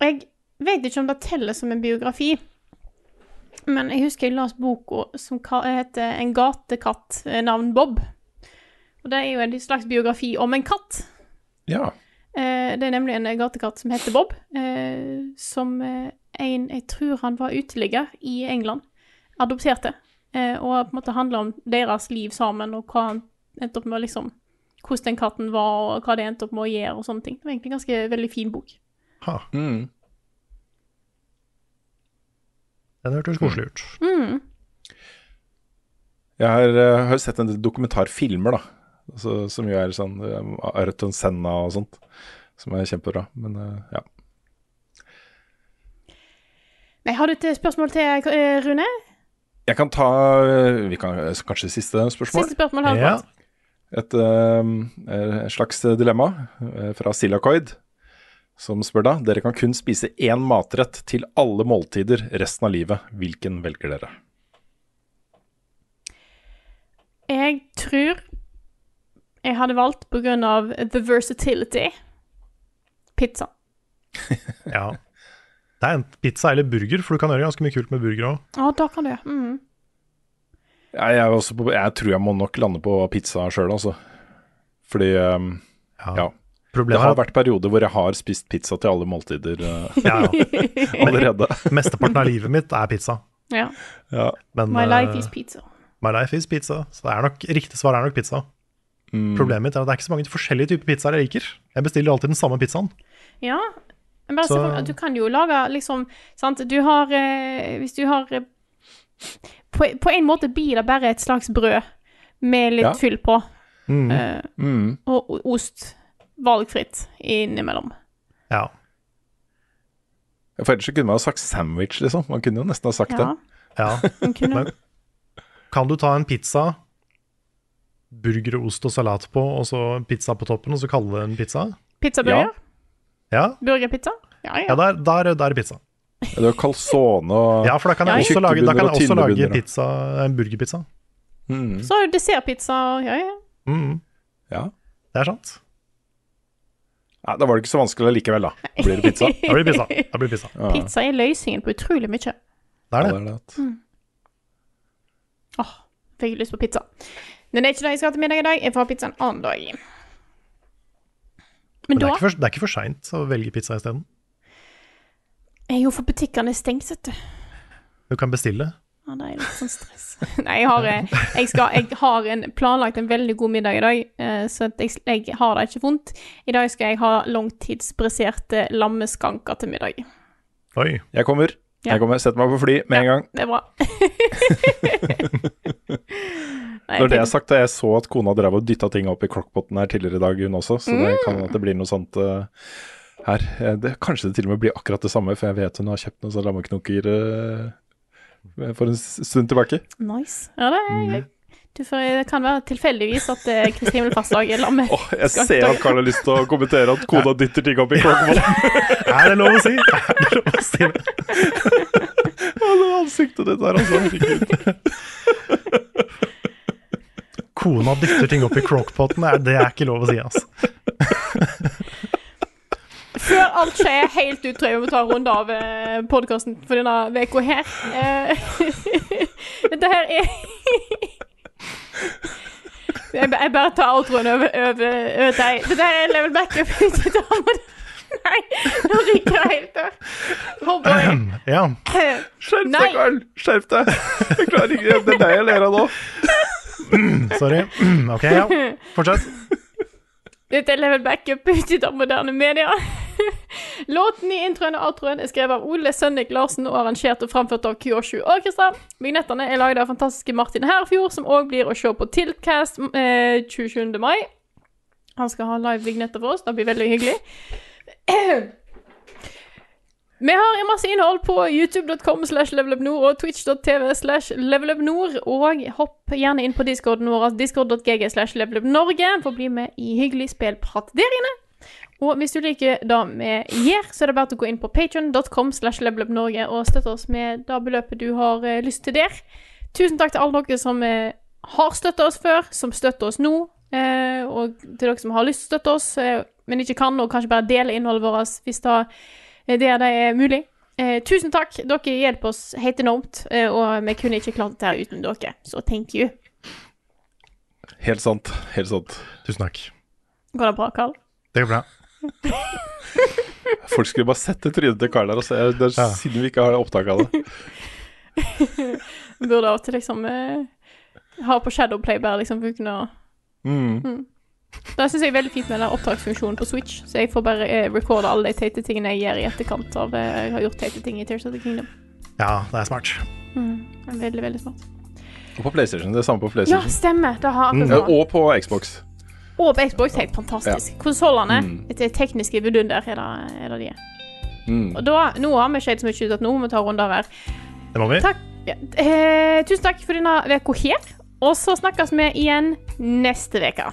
Jeg vet ikke om det teller som en biografi, men jeg husker jeg leste boka som heter En gatekatt eh, navn Bob. Og det er jo en slags biografi om en katt. Ja. Eh, det er nemlig en gatekatt som heter Bob, eh, som eh, en Jeg tror han var uteligger i England. Adopterte. Eh, og på en måte handler om deres liv sammen, og hva han endte opp med liksom Hvordan den katten var, og hva det endte opp med å gjøre, og sånne ting. Det var egentlig en ganske veldig fin bok. Ha, Mm. Den hørtes koselig ut. Mm. Jeg har, eh, har sett en del dokumentarfilmer, da. Altså, som jo er sånn uh, Ayrton Senna og sånt. Som er kjempebra. Men eh, ja. Nei, har du et spørsmål til, eh, Rune? Jeg kan ta eh, Vi kan eh, kanskje siste spørsmål. Siste spørsmål har du Ja. Et, Et eh, et slags dilemma eh, fra Silakoid, som spør da Dere kan kun spise én matrett til alle måltider resten av livet. Hvilken velger dere? Jeg tror jeg hadde valgt av the versatility pizza. [LAUGHS] Ja. Det er en pizza eller burger, for du kan gjøre ganske mye kult med burger òg. Ja, da kan du. Mm. Jeg, jeg, på, jeg tror jeg må nok lande på pizza sjøl, altså. Fordi um, ja. Det Problemet har er at vært perioder hvor jeg har spist pizza til alle måltider eh, ja, ja. [LAUGHS] allerede. [LAUGHS] mesteparten av livet mitt er pizza. Ja. ja. Men My life eh, is pizza. my life is pizza. Så det er nok, riktig svar er nok pizza. Mm. Problemet mitt er at det er ikke så mange forskjellige typer pizzaer jeg liker. Jeg bestiller alltid den samme pizzaen. Ja. Men bare Så- du kan jo lage liksom Sant, du har eh, Hvis du har eh, på, på en måte blir det bare et slags brød med litt Ja. fyll på, Mm. eh, Mm. og ost valgfritt innimellom. Ja. For ellers kunne man jo sagt sandwich, liksom. Man kunne jo nesten ha sagt Ja, ja. [LAUGHS] kunne Men kan du ta en pizza, burger ost og salat på, og så pizza på toppen, og så kalle det en pizza? Pizzaburger? Ja, Burgerpizza? Ja, ja ja. der, der, der er det pizza. det. Det var calzone og Ja, for da kan Ja, jeg også lage, da kan jeg også lage pizza, en burgerpizza. mm. Så har du dessertpizza. Ja, ja. Mm, Ja. det er sant. Nei, da var det ikke så vanskelig likevel, da. Blir det pizza? [LAUGHS] Da blir det pizza. Da blir det pizza. Ja. Pizza er løsningen på utrolig mye. Det er Ja, det. det er det. Åh, fikk lyst på pizza. Men det er ikke det jeg skal ha til middag i dag. Jeg får ha pizza en annen dag. Men, Men det da er ikke for, det er ikke for seint å velge pizza isteden. er jo for butikkene stengt, vet du. Du kan bestille. Ja, det er litt sånn stress. [LAUGHS] Nei, jeg har, eh, jeg skal, jeg har en, planlagt en veldig god middag i dag, eh, så at jeg, jeg har det ikke vondt. I dag skal jeg ha langtidsbriserte lammeskanker til middag. Oi. Jeg kommer. Ja. Jeg kommer. Sett meg på fly med en gang. Det er bra. [LAUGHS] Når det er sagt, jeg så at kona drev og dytta ting opp i crockpoten her tidligere i dag, hun også, så det Mm. kan at det blir noe sånt uh, her. Det, kanskje det til og med blir akkurat det samme, for jeg vet hun har kjøpt noen sånne lammeknoker eh, for en stund tilbake. Nice. Ja, det, Mm. er du får, det kan være tilfeldigvis at Kristin vil himmelfartsdag er lamme. Åh, jeg ser at Karl har lyst til å kommentere at kona dytter ting opp i crockpoten. [LAUGHS] Er det lov å si? Er det lov å si [LAUGHS] det? Å, det ansiktet ditt der, altså. [LAUGHS] Kona dytter ting opp i crockpoten. Det Det er ikke lov å si, altså. Før alt skjer helt ut, tror jeg vi må ta en runde av eh, podkasten for denne uka her. Eh, [LAUGHS] Dette her er jeg, bare tar outroen over, over, over deg. Dette her er level backup. [LAUGHS] Nei, nå ryker jeg helt der. Oh boy. Ja. Skjerp deg, Karl! Skjerp deg! Jeg klarer ikke Det er deg jeg ler av nå. Sorry. [CLEARS THROAT] OK, ja. Fortsett. Dette er level backup [LAUGHS] utgitt av moderne media. Låten i introen og outroen er skrevet av Ole Sønnik Larsen og arrangert og framført av Kyoshu Orkestra. Vignettene er laget av fantastiske Martin Herfjord, som òg blir å se på Tiltcast eh, 27. mai. Han skal ha live vignetter for oss. Det blir veldig hyggelig. [CLEARS THROAT] Vi har masse innhold på youtube.com slash levelupnord og twitch.tv slash levelupnord. Og hopp gjerne inn på discorden vår, discord.gg slash levelupnorge, for å bli med i hyggelig spillprat der inne. Og hvis du liker det vi gjør, så er det bare å gå inn på patreon.com slash levelupnorge og støtte oss med det beløpet du har eh, lyst til der. Tusen takk til alle dere som eh, har støtta oss før, som støtter oss nå, eh, og til dere som har lyst til å støtte oss, men ikke kan, og kanskje bare dele innholdet vårt hvis det eh, det er det er mulig. Eh, tusen takk. Dere hjelper oss helt enormt, eh, og vi kunne ikke klart dette uten dere. Så thank you. Helt sant. Helt sant. Tusen takk. Går det bra, Karl? Det går bra. Folk skulle bare sette trynet til Karl der og se. Det er Ja. siden vi ikke har opptak av det. [LAUGHS] Burde av og til liksom eh, ha på Shadowplay bare liksom for å kunne Mm. Det syns jeg er veldig fint med den opptaksfunksjonen på Switch, så jeg får bare eh, recorde alle de teite tingene jeg gjør i etterkant av eh, jeg har gjort teite ting i Tears of the Kingdom. Ja, det er smart. Mm. Veldig, veldig smart. Og på PlayStation. Det er samme på Ja, PlayStation. stemmer. Det har Ja, akkurat sånn. og på Xbox. Og på Xbox helt fantastisk. Konsollene, Mm. det tekniske vidunder, er det, er det de er. Mm. Og da, nå har vi ikke helt så mye ut at nå må vi ta runder hver. Det må vi. Takk. Ja. Eh, tusen takk for denne uka her. Og så snakkes vi igjen neste uke.